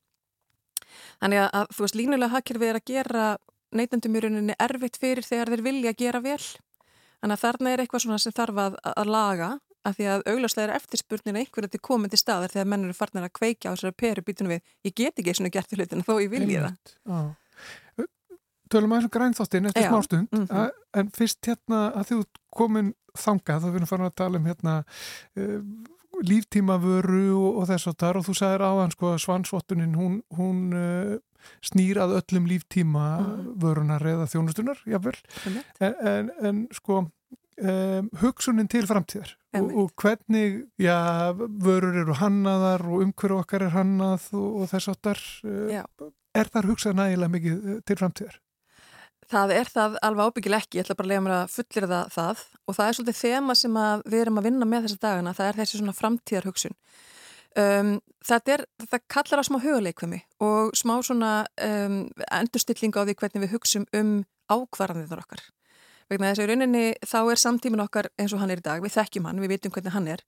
Þannig að, að þú veist, línulega hafkerfið er að gera neytendum í rauninni erfitt fyrir þegar þeir vilja gera vel. Þannig að þarna er eitthvað svona sem þarf að, að laga að því að augljóslega er eftirspurninu einhverja til komandi staðar þegar mennur er farnir að kveika á þessari peru býtunum við ég get ekki svona gert í hlutinu þó ég vilja það. Tölum að þessum grænþáttinn eftir smástund mm -hmm. en fyrst hérna að þú komin þangað, þá erum við að tala um hérna uh, líftímavöru og, og þess að þar og þú sagðir á hann sko að svansvottunin hún, hún uh, snýr að öllum líftíma mm. vörunar eða þjónustunar, jáfnvel en, en, en sko um, hugsunin til framtíðar og, og hvernig, já, vörur eru hannaðar og umhverju okkar er hannað og, og þess að þar uh, er þar hugsað nægilega mikið til framtíðar? Það er það alveg ábyggil ekki, ég ætla bara að lega mér að fullir það, það og það er svolítið þema sem við erum að vinna með þessa dagana, það er þessi svona framtíðarhugsun. Um, þetta, er, þetta kallar á smá huguleikvemi og smá svona um, endurstilling á því hvernig við hugsum um ákvarðanir okkar. Vegna þess að í rauninni þá er samtímin okkar eins og hann er í dag, við þekkjum hann, við vitum hvernig hann er.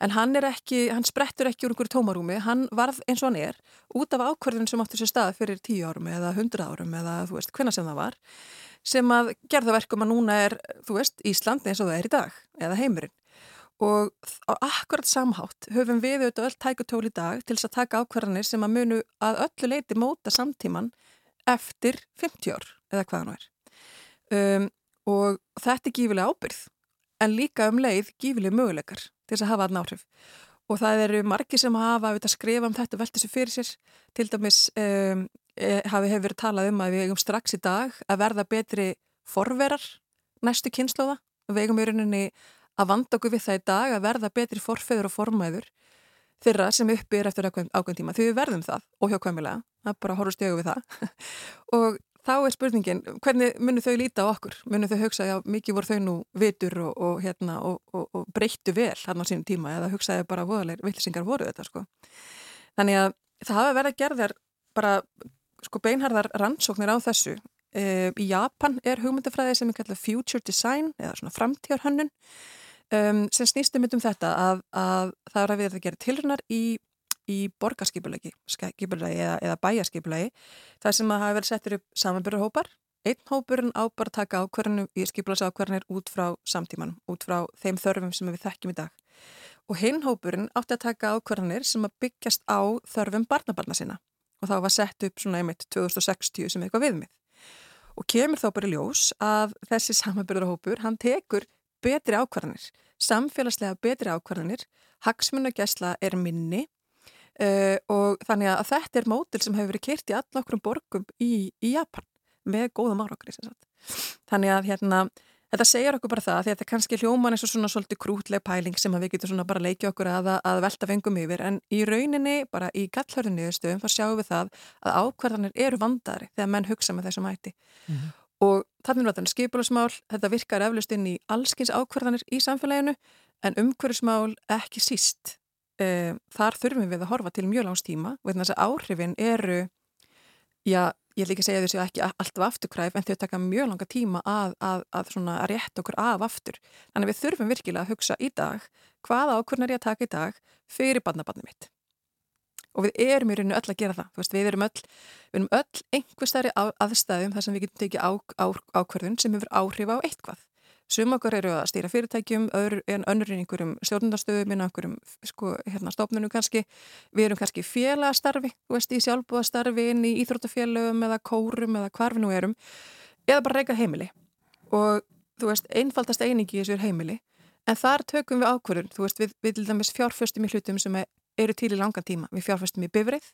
En hann er ekki, hann sprettur ekki úr einhverju tómarúmi, hann varð eins og hann er út af ákverðin sem áttur sér stað fyrir tíu árum eða hundra árum eða þú veist hvenna sem það var sem að gerða verkum að núna er, þú veist, Ísland eins og það er í dag eða heimurinn. Og á akkurat samhátt höfum við auðvitað öll tækutól í dag til þess að taka ákverðanir sem að munu að öllu leiti móta samtíman eftir 50 ár eða hvaða nú er um, og þetta er gífilega ábyrð en líka um leið gífilega möguleikar til þess að hafa aðn áhrif. Og það eru margi sem hafa að skrifa um þetta velta þessu fyrir sér. Til dæmis um, hafi hefur verið talað um að við eigum strax í dag að verða betri forverar næstu kynnslóða við eigum í rauninni að vanda okkur við það í dag að verða betri forfeður og formæður þeirra sem uppi er eftir ákveðin tíma. Því við verðum það óhjákvæmilega, það er bara að horfa stjögu við það. <laughs> Og þá er spurningin, hvernig munum þau líta á okkur? Munum þau hugsa, já, mikið voru þau nú vitur og, og, hérna, og, og breyttu vel hann á sínum tíma eða hugsaði bara voðalegir villisingar voru þetta, sko. Þannig að það hafa verið að gerða bara, sko, beinharðar rannsóknir á þessu. E, í Japan er hugmyndafræði sem er kallað future design eða svona framtíðarhönnun um, sem snýstum um þetta að, að það er að við að gera tilrunar í í borgarskipulagi eða, eða bæjarskipulagi þar sem að hafa verið settir upp samanbyrjarhópar einn hópurinn á bara taka ákvarðinu í skipulagsákvarðinir út frá samtímanum út frá þeim þörfum sem við þekkjum í dag. Og hinn hópurinn átti að taka ákvarðinir sem að byggjast á þörfum barnabarna sinna. Og þá var sett upp svona einmitt 2060 sem eitthvað viðmið. Og kemur þá bara ljós að þessi samanbyrjarhópur hann tekur betri ákvarðinir samfélagslega betri ákvarðanir, hagsmunagesla er minni uh, og þannig að þetta er mótil sem hefur verið kyrt í allokkur borgum í, í Japan með góðum árangri. Þannig að hérna, þetta segjar okkur bara það því að þetta kannski hljóman eins og svona svolítið krútleg pæling sem við getum svona bara leikja okkur að, að velta fengum yfir en í rauninni bara í gallhörðunni stöðum þá sjáum við það að ákvarðanir eru vandari þegar menn hugsa með þessum hætti. Mm -hmm. Og þannig að þetta er skipulasmál, þetta virkar eflust inn í allskins ákvarðanir í samfélaginu en umhverfismál ekki síst e, þar þurfum við að horfa til mjög langs tíma og þess að áhrifin eru já, ég vil ekki segja þessu ekki alltaf afturkræf en þau taka mjög langa tíma að, að, að, að rétta okkur af aftur. Þannig við þurfum virkilega að hugsa í dag hvaða ákvörn er ég að taka í dag fyrir barnabarni mitt? Og við erum í rauninu öll að gera það. Veist, við erum öll, öll einhver stærri aðstæðum þar sem við getum tekið á, á, ákvörðun sem hefur áhrif á eitthvað Sum okkar eru að stýra fyrirtækjum, öðru, en önnur er einhverjum stjórnundastöðum, einhverjum sko, hérna, stofnunum kannski. Við erum kannski félagastarfi, veist, í sjálfbúðastarfi inn í íþróttafélögum eða kórum eða hvarfi nú erum, eða bara reyka heimili. Og þú veist, einfaldast einingi í þessu er heimili, en þar tökum við ákvörðun, þú veist, við, við til dæmis fjárföstum í hlutum sem eru til í langan tíma. Við fjárföstum í bifrið,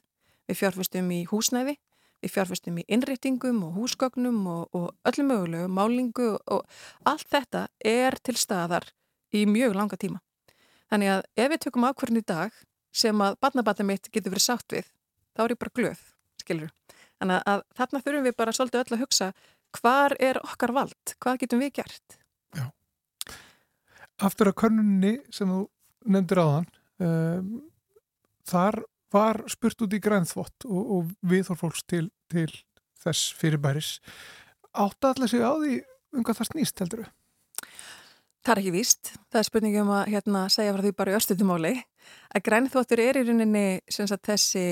við fjárföstum í húsnæði, Við fjárfæstum í innrýtingum og húsgögnum og, og öllum mögulegu, málingu og allt þetta er til staðar í mjög langa tíma. Þannig að ef við tökum ákvarðin í dag sem að barnabatta mitt getur verið sátt við, þá er ég bara glöð, skilur. Þannig að þarna þurfum við bara svolítið öll að hugsa hvar er okkar vald, hvað getum við gert? Já. Aftur að körnunni sem þú nefndir á þann, um, þar var spurt út í grænþvott og, og viðhór fólks til, til þess fyrirbæris átt allir sig á því um hvað það snýst heldur þau? Það er ekki víst. Það er spurningi um að hérna, segja frá því bara í örstuðumáli að grænþvottur er í rauninni sagt, þessi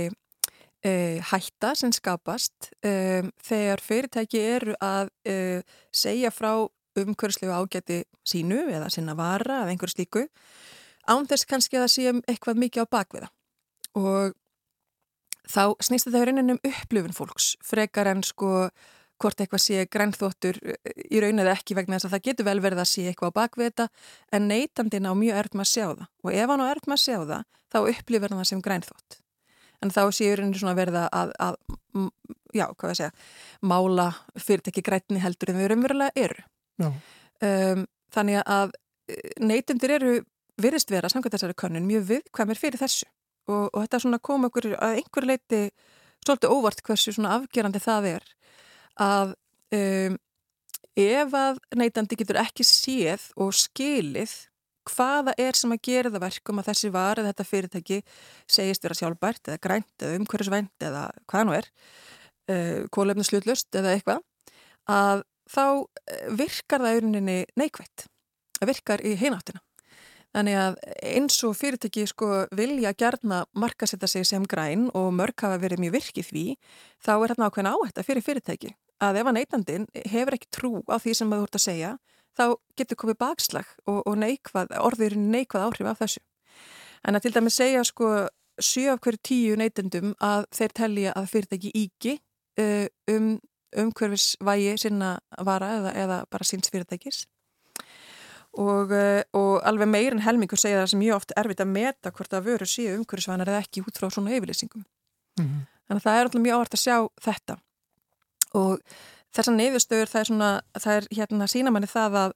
e, hætta sem skapast e, þegar fyrirtæki eru að e, segja frá umhverfslegu ágæti sínu eða sinna vara eða einhverju slíku án þess kannski að það sé eitthvað mikið á bakviða og þá snýst þetta rauninni um upplifun fólks frekar en sko hvort eitthvað sé grænþóttur í rauninni ekki vegna þess að það getur vel verið að sé eitthvað á bakvita en neytandin á mjög með að sjá það. Og ef hann á með að sjá það þá upplifur hann það sem grænþótt en þá séu rauninni svona verða að, að já, hvað ég segja mála fyrirtekki grætni heldur en við raunverulega eru. Um, þannig að eh, neytundir eru virðist vera samkvæmt þessari konun mjög viðkvæmir fyrir þessu og, og þetta svona kom okkur að einhver leiti svolítið óvart hversu svona afgerandi það er að um, ef að neytandi getur ekki séð og skilið hvaða er sem að gera það verkum að þessi var eða þetta fyrirtæki segist vera sjálfbært eða grænt eða umhverjusvænt eða hvaða nú er uh, kólefna slutlust eða eitthvað að þá virkar það auðvunni neikvægt það virkar í heináttina Þannig að eins og fyrirtæki sko vilja gerna markasetta sig sem græn og mörg hafa verið mjög virkið því, þá er hérna ákveðin áhætta fyrir fyrirtæki. Að ef að neytandin hefur ekki trú á því sem maður voruð að segja, þá getur komið bakslag og, og neikvað, orðurinn neikvað áhrif af þessu. En að til dæmi segja sko 7 af hverju 10 neytandum að þeir tellja að fyrirtæki íki uh, um umhverfisvægi sinna vara eða, eða bara síns fyrirtækis og, eh, og alveg meirinn helmingur segja það sem ég oft erfitt að meta hvort að vöru séu umhverfisvænar eða ekki út frá svona yfirlýsingum. Mm -hmm. Þannig að það er alltaf mjög áhört að sjá þetta og þessan neyðustöður það er svona, það er hérna sína manni það að,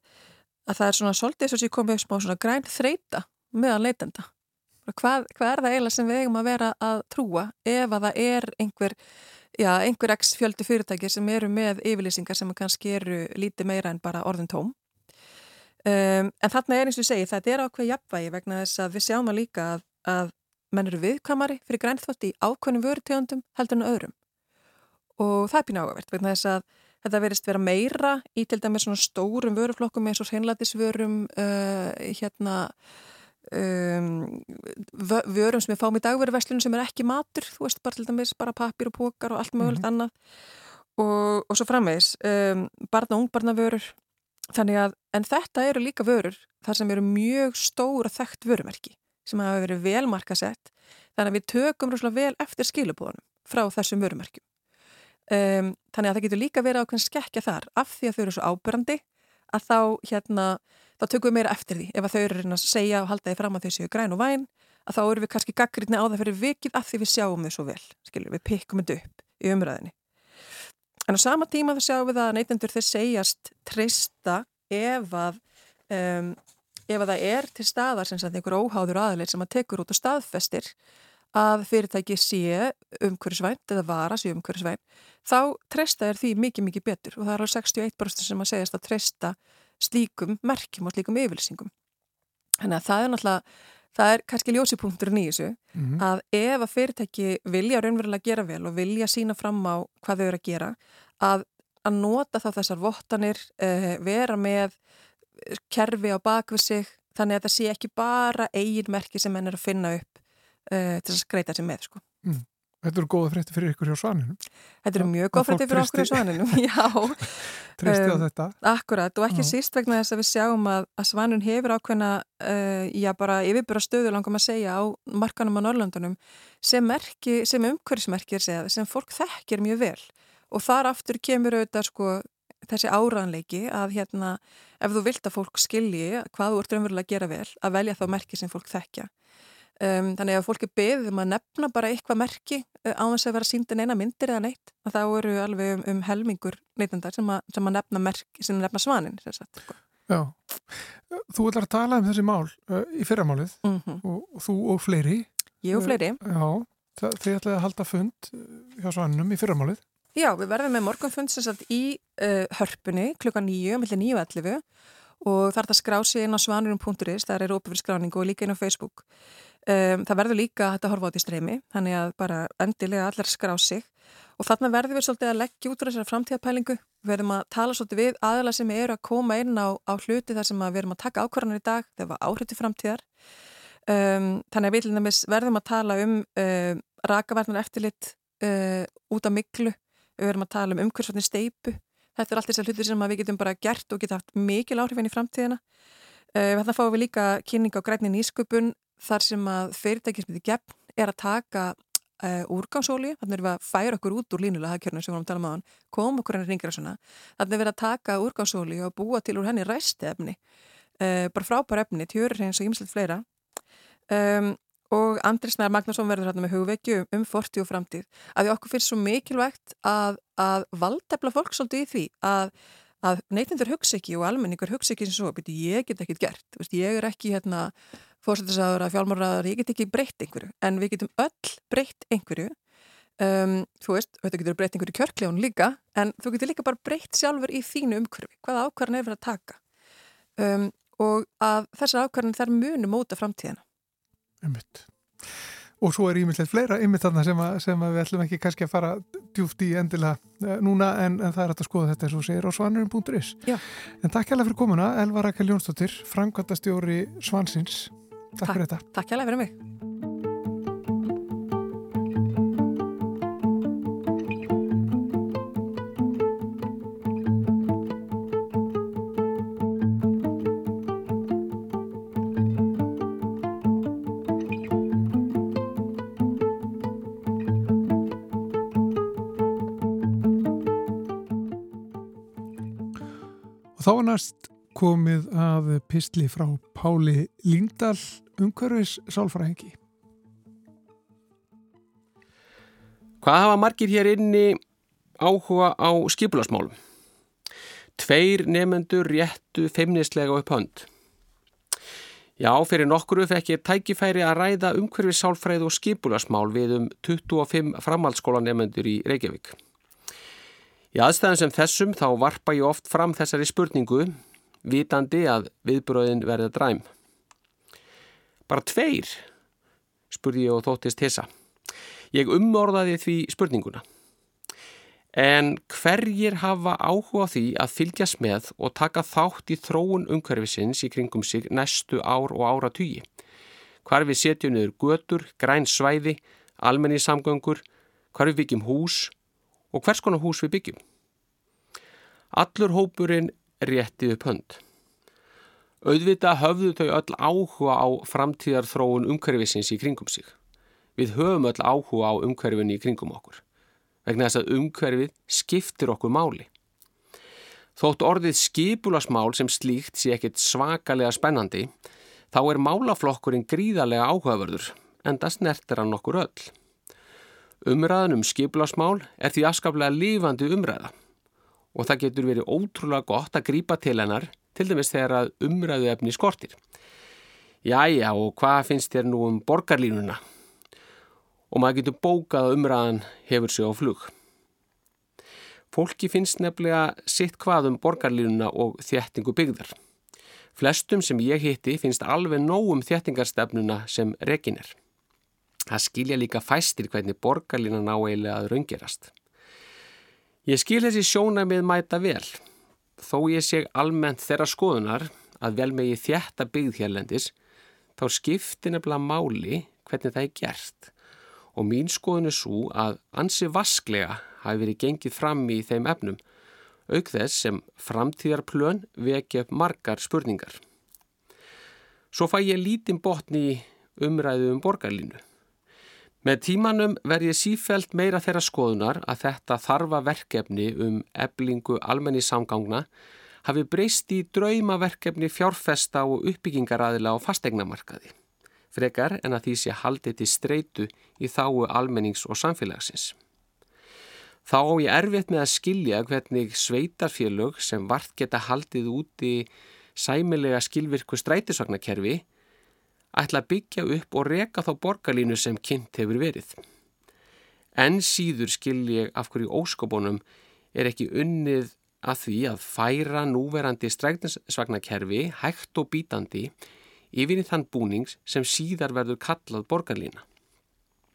að það er svona svolítið svo sem komið upp smá svona græn þreita meðan leitenda. Hvað, hvað er það eiginlega sem við eigum að vera að trúa ef að það er einhver, já, einhver x fjöldi fyrirtæki sem eru með yfirlýsingar sem kannski eru lítið meira en bara orðin tóm Um, en þarna er eins og ég segi, þetta er ákveð jafnvægi vegna þess að við sjáum að líka að, að menn eru viðkamari fyrir grænþvott í ákveðnum vörutegundum heldur en öðrum. Og það er pínu ágavert vegna þess að þetta verist vera meira í til dæmis svona stórum vöruflokkum eins og hreinlætisvörum, uh, hérna, um, vörum sem við fáum í dagveruverslunum sem er ekki matur, þú veist bara til dæmis bara pappir og pókar og allt mögulegt mm -hmm. annað. Og, og svo framvegis, um, barna og ungbarnavörur Þannig að, en þetta eru líka vörur þar sem eru mjög stóra þekkt vörumerki sem hafa verið velmarkasett þannig að við tökum rúslega vel eftir skilubóðunum frá þessum vörumerkjum. Um, þannig að það getur líka verið ákveðin skekkja þar af því að þau eru svo ábyrrandi að þá hérna, þá tökum við meira eftir því ef að þau eru að segja og halda því fram að þau séu græn og væn að þá eru við kannski gaggrinni á það fyrir vikið af því við sjáum þau svo vel, skilur við pikkum þetta upp í umræðinni. En á sama tíma þá sjáum við að neytendur þeir segjast treysta ef að, um, ef að það er til staðar sem einhver óháður aðleit sem að tekur út og staðfestir að fyrirtæki sé umhverfisvænt eða vara sé umhverfisvænt, þá treysta er því mikið, mikið betur og það er alveg 61% sem að segjast að treysta slíkum merkjum og slíkum yfirlýsingum. Þannig að það er náttúrulega það er kannski ljósipunkturinn í þessu mm -hmm. að ef að fyrirtæki vilja raunverulega gera vel og vilja sína fram á hvað þau eru að gera að, að nota þá þessar vottanir uh, vera með kerfi á bakvið sig þannig að það sé ekki bara eigin merki sem henn er að finna upp uh, til að skreita sig með sko. Þetta eru góða frétti fyrir ykkur hjá svaninum. Þetta eru mjög góða frétti fyrir okkur hjá svaninum, <laughs> já. <laughs> Tristi um, á þetta. Akkurat og ekki já. síst vegna þess að við sjáum að, að svanun hefur ákveðna, uh, já bara yfirbúra stöðu langum að segja á markanum á Norrlandunum sem, sem umhverfismerkir segja, sem fólk þekkir mjög vel og þar aftur kemur auðvitað sko þessi áraðanleiki að hérna ef þú vilt að fólk skilji hvað þú ert raunverulega að gera vel að velja þá merki sem fólk þekkja Um, þannig að fólki beðið um að nefna bara eitthvað merki uh, á þess að vera síndin eina myndir eða neitt og þá eru alveg um, um helmingur neytandar sem, sem að nefna, merki, sem nefna svanin sko. Já, þú ætlar að tala um þessi mál uh, í fyrramálið mm -hmm. og, og þú og fleiri. Ég og fleiri. Uh, Já, þið ætlaði að halda fund hjá svaninum í fyrramálið. Já, við verðum með morgunfund sem sagt í uh, hörpunni klukka nýju, mellir nýju ellifu og það er það skrá sig inn á svanurum.is, það er opið fyrir skráningu og líka inn á Facebook Um, það verður líka að hafa át í streymi, þannig að bara endilega allar skrá sig og þarna verður við svolítið að leggja út úr þessari framtíðapælingu. Við verðum að tala svolítið við aðla sem eru að koma inn á, á hluti þar sem við verðum að taka ákvarðanar í dag þegar við áhriti framtíðar. Um, þannig að við verðum að tala um uh, rakaverðnar eftirlit uh, út af miklu, við verðum að tala um umhverfsvarnir steipu. Þetta er allt þessar hluti sem við getum bara gert og geta haft mikil áhrifin í framtíðina. Þannig fáum við líka kynning á grænin ísköpun þar sem að fyrirtækismiti gefn er að taka uh, úrgámsóli, þannig að við að færa okkur út úr línulega hafkjörnum sem við varum að tala um á hann, koma okkur henni ringra svona, þannig að við að taka úrgámsóli og búa til úr henni ræsti efni, uh, bara frábær efni, tjörur hreins og ymslega fleira. Um, og Andris Nær Magnarsson verður hérna með hugvekju um forti og framtíð, að því okkur finnst svo mikilvægt að, að valdefla fólk svolítið í því að að neytindur hugsa ekki og almenningur hugsa ekki og svo, betur ég get ekkit gert, veist, ég er ekki hérna fórsettisaður að fjálmarraður, ég get ekki breytt einhverju, en við getum öll breytt einhverju. Um, þú veist, þetta getur breytt einhverju kjörklegun líka en þú getur líka bara breytt sjálfur í þínu umhverfi, hvaða ákvarðan er verið að taka. Um, og að þessar ákvarðan þær munu móta framtíðina. Ummitt og svo er ímyndilegt fleira ymmið þarna sem, að, sem að við ætlum ekki kannski að fara djúft í endilega uh, núna en, en það er að skoða þetta eins og segir á svanurum.is en takk hjálpa fyrir komuna Elva Rækjal Jónsdóttir, framkvæmtastjóri Svansins Takk fyrir þetta. Takk hjá fyrir mig. Þá er næst komið að pistli frá Páli Líndal umhverfis sálfræðingi. Hvað hafa margir hér inni áhuga á skipulasmálum? Tveir nefendur réttu feimnislega upp hönd. Já, fyrir nokkuru fekk ég tækifæri að ræða umhverfis sálfræð og skipulasmál við um 25 framhaldsskólanemöndur í Reykjavík. Í aðstæðan sem þessum þá varpa ég oft fram þessari spurningu, vitandi að viðbröðin verða dræm. Bara tveir, spurði ég og þóttist hissa. Ég umorðaði því spurninguna. En hverjir hafa áhuga á því að fylgjast með og taka þátt í þróun umhverfisins í kringum sig næstu ár og ára tugi? Hvar við setjum niður götur, græn svæði, almenni samgöngur, hvar við byggjum hús og hvers konar hús við byggjum? Allur hópurinn réttið upp hönd. Auðvita höfðu þau öll áhuga á framtíðar þróun umhverfisins í kringum sig. Við höfum öll áhuga á umhverfinni í kringum okkur. Vegna þess að umhverfið skiptir okkur máli. Þótt orðið skipulasmál sem slíkt sé ekkit svakalega spennandi, þá er málaflokkurinn gríðarlega áhugaverður, en það snertir hann okkur öll. Umræðan um skipulasmál er því afskaplega lífandi umræða og það getur verið ótrúlega gott að grípa til hennar, til dæmis þegar að umræðu efni skortir. Jæja, og hvað finnst þér nú um borgarlínuna? Og maður getur bókað að umræðan hefur sig á flug. Fólki finnst nefnilega sitt hvað um borgarlínuna og þjættingu byggðar. Flestum sem ég hitti finnst alveg nóg um þjættingarstefnuna sem rekin er. Það skilja líka fæstir hvernig borgarlínan á eiginlega að raungerast. Ég skil þessi sjónamið mæta vel, þó ég sé almennt þeirra skoðunar að vel megi þjætta byggð hérlendis, þá skiptir nefnilega máli hvernig það er gert og mín skoðun er svo að ansi vasklega hafi verið gengið fram í þeim efnum, auk þess sem framtíðarplön vekja upp margar spurningar. Svo fæ ég lítinn botni umræðu um borgarlínu. Með tímanum verð ég sífælt meira þeirra skoðunar að þetta þarfa verkefni um eblingu almenni samgangna hafi breyst í draumaverkefni fjárfesta og uppbyggingaræðila á fastegnamarkaði, frekar en að því sé haldið til streitu í þáu almennings og samfélagsins. Þá á ég erfitt með að skilja hvernig sveitarfélög sem vart geta haldið úti sæmilega skilvirku strætisvagnakerfi ætla að byggja upp og reka þá borgarlínu sem kynnt hefur verið. En síður skil ég af hverju óskobunum er ekki unnið að því að færa núverandi strætisvagnakerfi hægt og bítandi yfir í þann búnings sem síðar verður kallað borgarlína.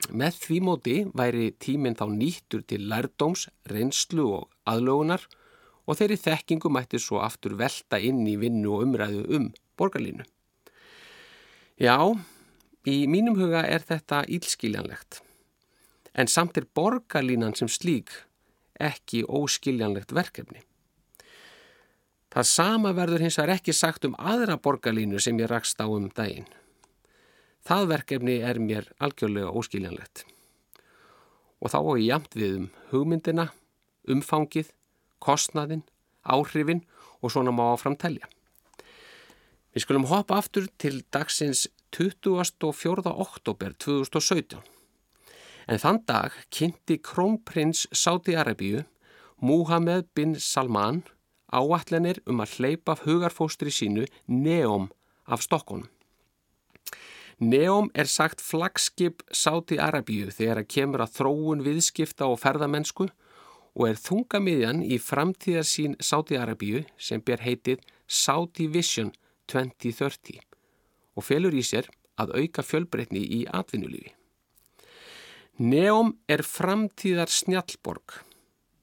Með því móti væri tíminn þá nýttur til lærdóms, reynslu og aðlögunar og þeirri þekkingu mætti svo aftur velta inn í vinnu og umræðu um borgarlínu. Já, í mínum huga er þetta ílskiljanlegt. En samt er borgarlínan sem slík ekki óskiljanlegt verkefni. Það sama verður hins vegar ekki sagt um aðra borgarlínu sem ég rakst á um daginn. Það verkefni er mér algjörlega óskiljanlegt. Og þá er ég jamt við um hugmyndina, umfangið, kostnaðin, áhrifin og svona má áframtelja. Við skulum hoppa aftur til dagsins 24. oktober 2017. En þann dag kynnti krónprins Sáti Arabíu, Muhammed bin Salman, áallenir um að hleypa hugarfóstri sínu neom af Stokkonum. Neom er sagt flagskip Sáti Arabíu þegar að kemur að þróun viðskipta og ferðamennsku og er þungamiðjan í framtíðarsín Sáti Arabíu sem ber heitið Sáti Vision 2030 og felur í sér að auka fjölbreytni í atvinnulífi. Neom er framtíðar snjallborg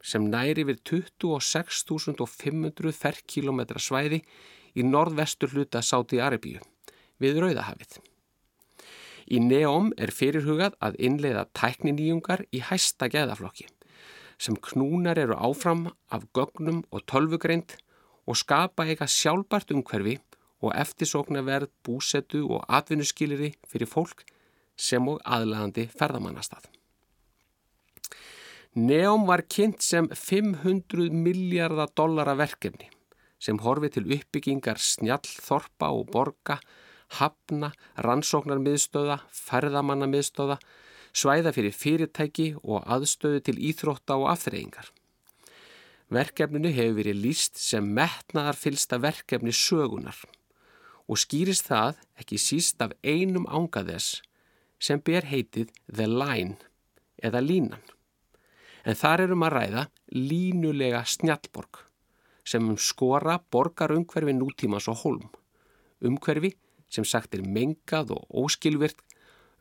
sem næri við 26.500 ferrkilometra svæði í norðvestur hluta Sáti Arabíu við Rauðahafið. Í neóm er fyrirhugað að innleiða tækniníjungar í hæsta geðaflokki sem knúnar eru áfram af gögnum og tölvugreind og skapa eitthvað sjálfbart umhverfi og eftirsóknarverð, búsetu og atvinnuskiliri fyrir fólk sem og aðlæðandi ferðamannastað. Neom var kynnt sem 500 miljardar dollara verkefni sem horfi til uppbyggingar snjallþorpa og borga hafna, rannsóknarmiðstöða, ferðamannamiðstöða, svæða fyrir fyrirtæki og aðstöðu til íþrótta og afþreyingar. Verkefninu hefur verið líst sem metnaðar fylsta verkefni sögunar og skýrist það ekki síst af einum ángaðess sem ber heitið The Line eða línan. En þar erum að ræða línulega snjallborg sem um skora borgarumhverfi nútímas og holm. Umhverfi sem sagt er mengað og óskilvirt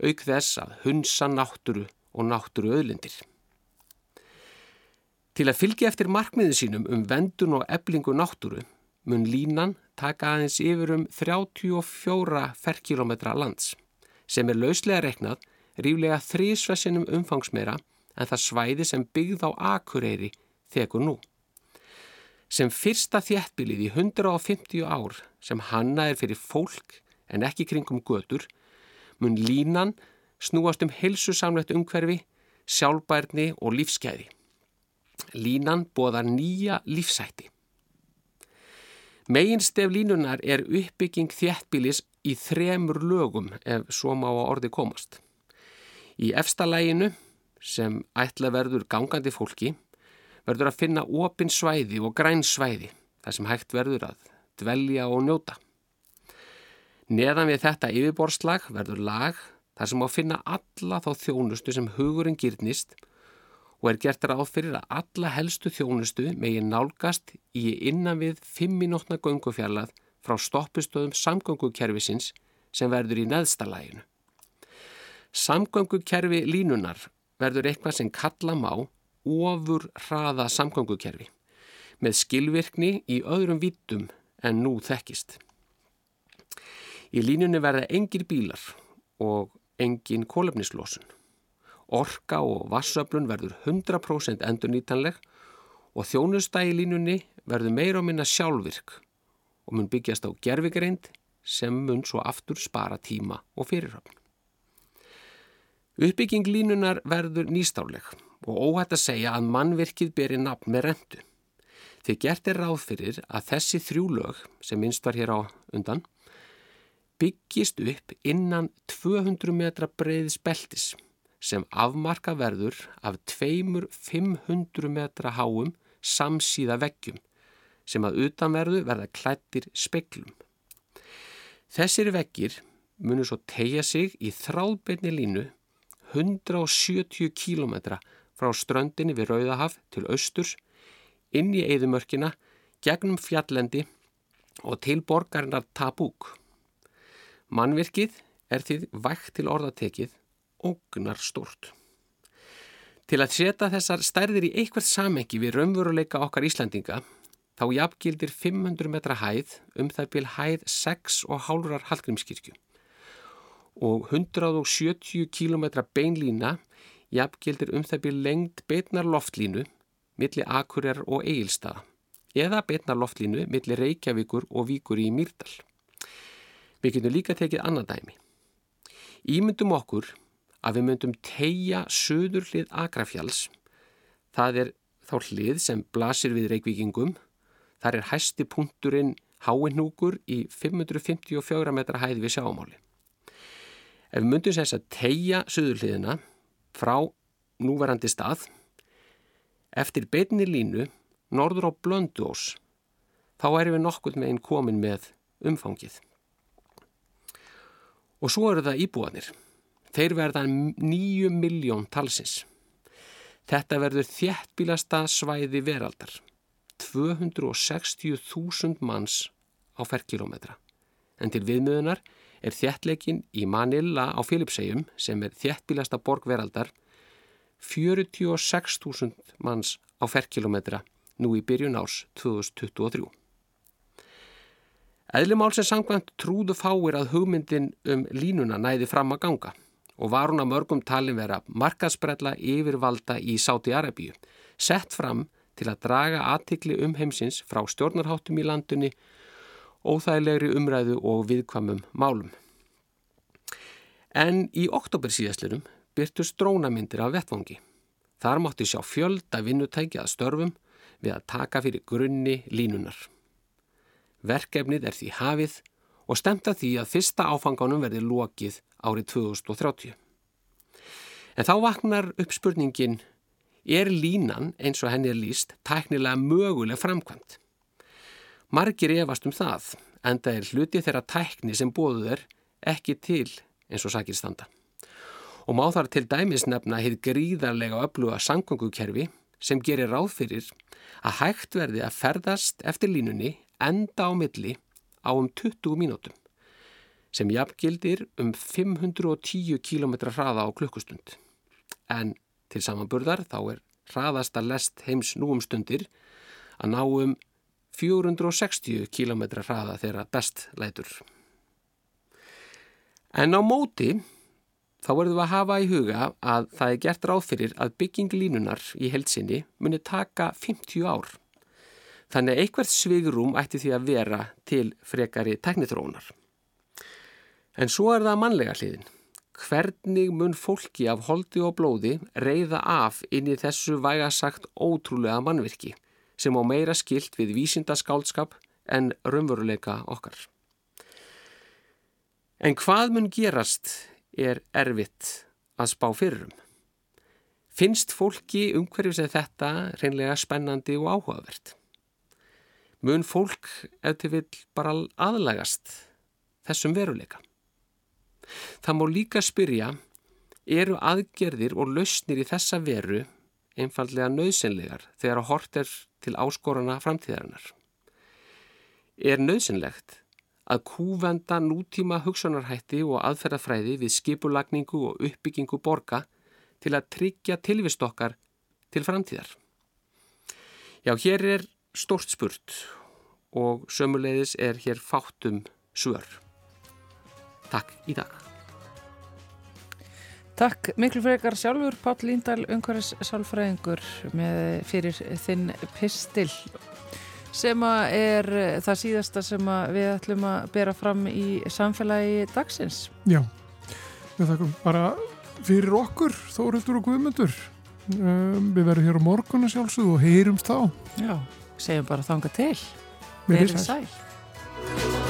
auk þess að hunsa nátturu og nátturu öðlindir. Til að fylgja eftir markmiðin sínum um vendun og eblingu nátturu mun línan taka aðeins yfir um 34 ferkilometra lands sem er lauslega reknað ríflega þrísvesinum umfangsmeira en það svæði sem byggð á akureyri þekur nú. Sem fyrsta þjættbilið í 150 ár sem hanna er fyrir fólk en ekki kringum götur, mun línan snúast um helsusamlegt umhverfi, sjálfbærni og lífskeiði. Línan boðar nýja lífsætti. Meginstef línunar er uppbygging þjættbílis í þremur lögum ef svo má að orði komast. Í efstalæginu sem ætla verður gangandi fólki verður að finna opin svæði og græn svæði þar sem hægt verður að dvelja og njóta. Neðan við þetta yfirborslag verður lag þar sem á finna alla þá þjónustu sem hugurinn gyrnist og er gert ráð fyrir að alla helstu þjónustu megi nálgast í innan við 5 minútna göngufjallað frá stoppustöðum samgöngukerfisins sem verður í neðstalæginu. Samgöngukerfi línunar verður eitthvað sem kalla má ofur hraða samgöngukerfi með skilvirkni í öðrum vittum en nú þekkist. Í línunni verða engir bílar og engin kólefnislósun. Orka og vassöflun verður 100% endurnýtanleg og þjónustægi línunni verður meira og minna sjálfvirk og mun byggjast á gerfigreind sem mun svo aftur spara tíma og fyrirhafn. Uppbygging línunar verður nýstáleg og óhætt að segja að mannvirkið beri nafn með rendu. Þið gert er ráð fyrir að þessi þrjú lög sem minnst var hér á undan byggist upp innan 200 metra breiðis beltis sem afmarka verður af tveimur 500 metra háum samsíða veggjum sem að utanverðu verða klættir speklum. Þessir veggir munur svo tegja sig í þráðbeinni línu 170 kílometra frá ströndinni við Rauðahaf til austurs, inn í Eidumörkina, gegnum fjallendi og til borgarinnar Tabúk. Mannvirkið er því vægt til orðatekið ógnar stort. Til að setja þessar stærðir í eitthvað samengi við raunveruleika okkar Íslandinga þá jafngildir 500 metra hæð um það bíl hæð 6 og hálfurar Hallgrímskirkju og 170 km beinlína jafngildir um það bíl lengt beitnar loftlínu millir Akurer og Egilstaða eða beitnar loftlínu millir Reykjavíkur og Víkur í Mýrdal. Við getum líka tekið annan dæmi. Ímyndum okkur að við myndum tegja söður hlið Akrafjalls. Það er þá hlið sem blasir við reykvíkingum. Þar er hæsti punkturinn háinnúkur í 554 metra hæði við sjáumáli. Ef við myndum þess að tegja söður hliðina frá núverandi stað eftir beinni línu norður á Blönduós þá erum við nokkuð með einn komin með umfangið. Og svo eru það íbúanir. Þeir verða nýju miljón talsins. Þetta verður þjættbílasta svæði veraldar. 260.000 manns á ferrkilometra. En til viðmöðunar er þjættleikin í Manila á Filipsegjum sem er þjættbílasta borg veraldar 46.000 manns á ferrkilometra nú í byrjun árs 2023. Eðlumál sem samkvæmt trúðu fáir að hugmyndin um línuna næði fram að ganga og var hún að mörgum talin vera markaðsbrella yfirvalda í Sáti-Arabíu, sett fram til að draga aðtikli um heimsins frá stjórnarháttum í landunni, óþægilegri umræðu og viðkvamum málum. En í oktober síðastlunum byrtu strónamyndir af vettvangi. Þar mátti sjá fjölda vinnutækja að störfum við að taka fyrir grunni línunar. Verkefnið er því hafið og stemta því að fyrsta áfanganum verði lokið árið 2030. En þá vaknar uppspurningin, er línan eins og henni er líst tæknilega möguleg framkvæmt? Margir efast um það, en það er hluti þeirra tækni sem bóður ekki til eins og sakir standa. Og má þar til dæmis nefna hitt gríðarlega öfluga samgöngukerfi sem gerir ráð fyrir að hægt verði að ferðast eftir línunni enda á milli á um 20 mínútum sem jafngildir um 510 km hraða á klukkustund. En til samanburðar þá er hraðasta lest heims nú um stundir að ná um 460 km hraða þeirra best lætur. En á móti þá verðum við að hafa í huga að það er gert ráð fyrir að bygging línunar í heilsinni muni taka 50 ár. Þannig að einhvert svigrum ætti því að vera til frekari teknithróunar. En svo er það mannlega hliðin. Hvernig mun fólki af holdi og blóði reyða af inn í þessu vægasagt ótrúlega mannvirki sem á meira skilt við vísindaskálskap en raunveruleika okkar. En hvað mun gerast er erfitt að spá fyrirum. Finnst fólki umhverfið sem þetta reynlega spennandi og áhugavert? Mun fólk eftir vil bara aðlagast þessum veruleika? Það má líka spyrja, eru aðgerðir og lausnir í þessa veru einfallega nöðsynlegar þegar að hort er til áskorana framtíðarinnar? Er nöðsynlegt að kúvenda nútíma hugsunarhætti og aðferðafræði við skipulagningu og uppbyggingu borga til að tryggja tilvist okkar til framtíðar. Já, hér er stort spurt og sömuleiðis er hér fátum svör. Takk í dag. Takk miklu frekar sjálfur Páll Líndal, umhverfis sálfræðingur fyrir þinn pistil sem er það síðasta sem við ætlum að bera fram í samfélagi dagsins. Já, við þakkum bara fyrir okkur, Þóruldur og Guðmundur. Um, við verðum hér á morgunu sjálfsögðu og heyrumst þá. Já, segjum bara þanga til. Verið sæl.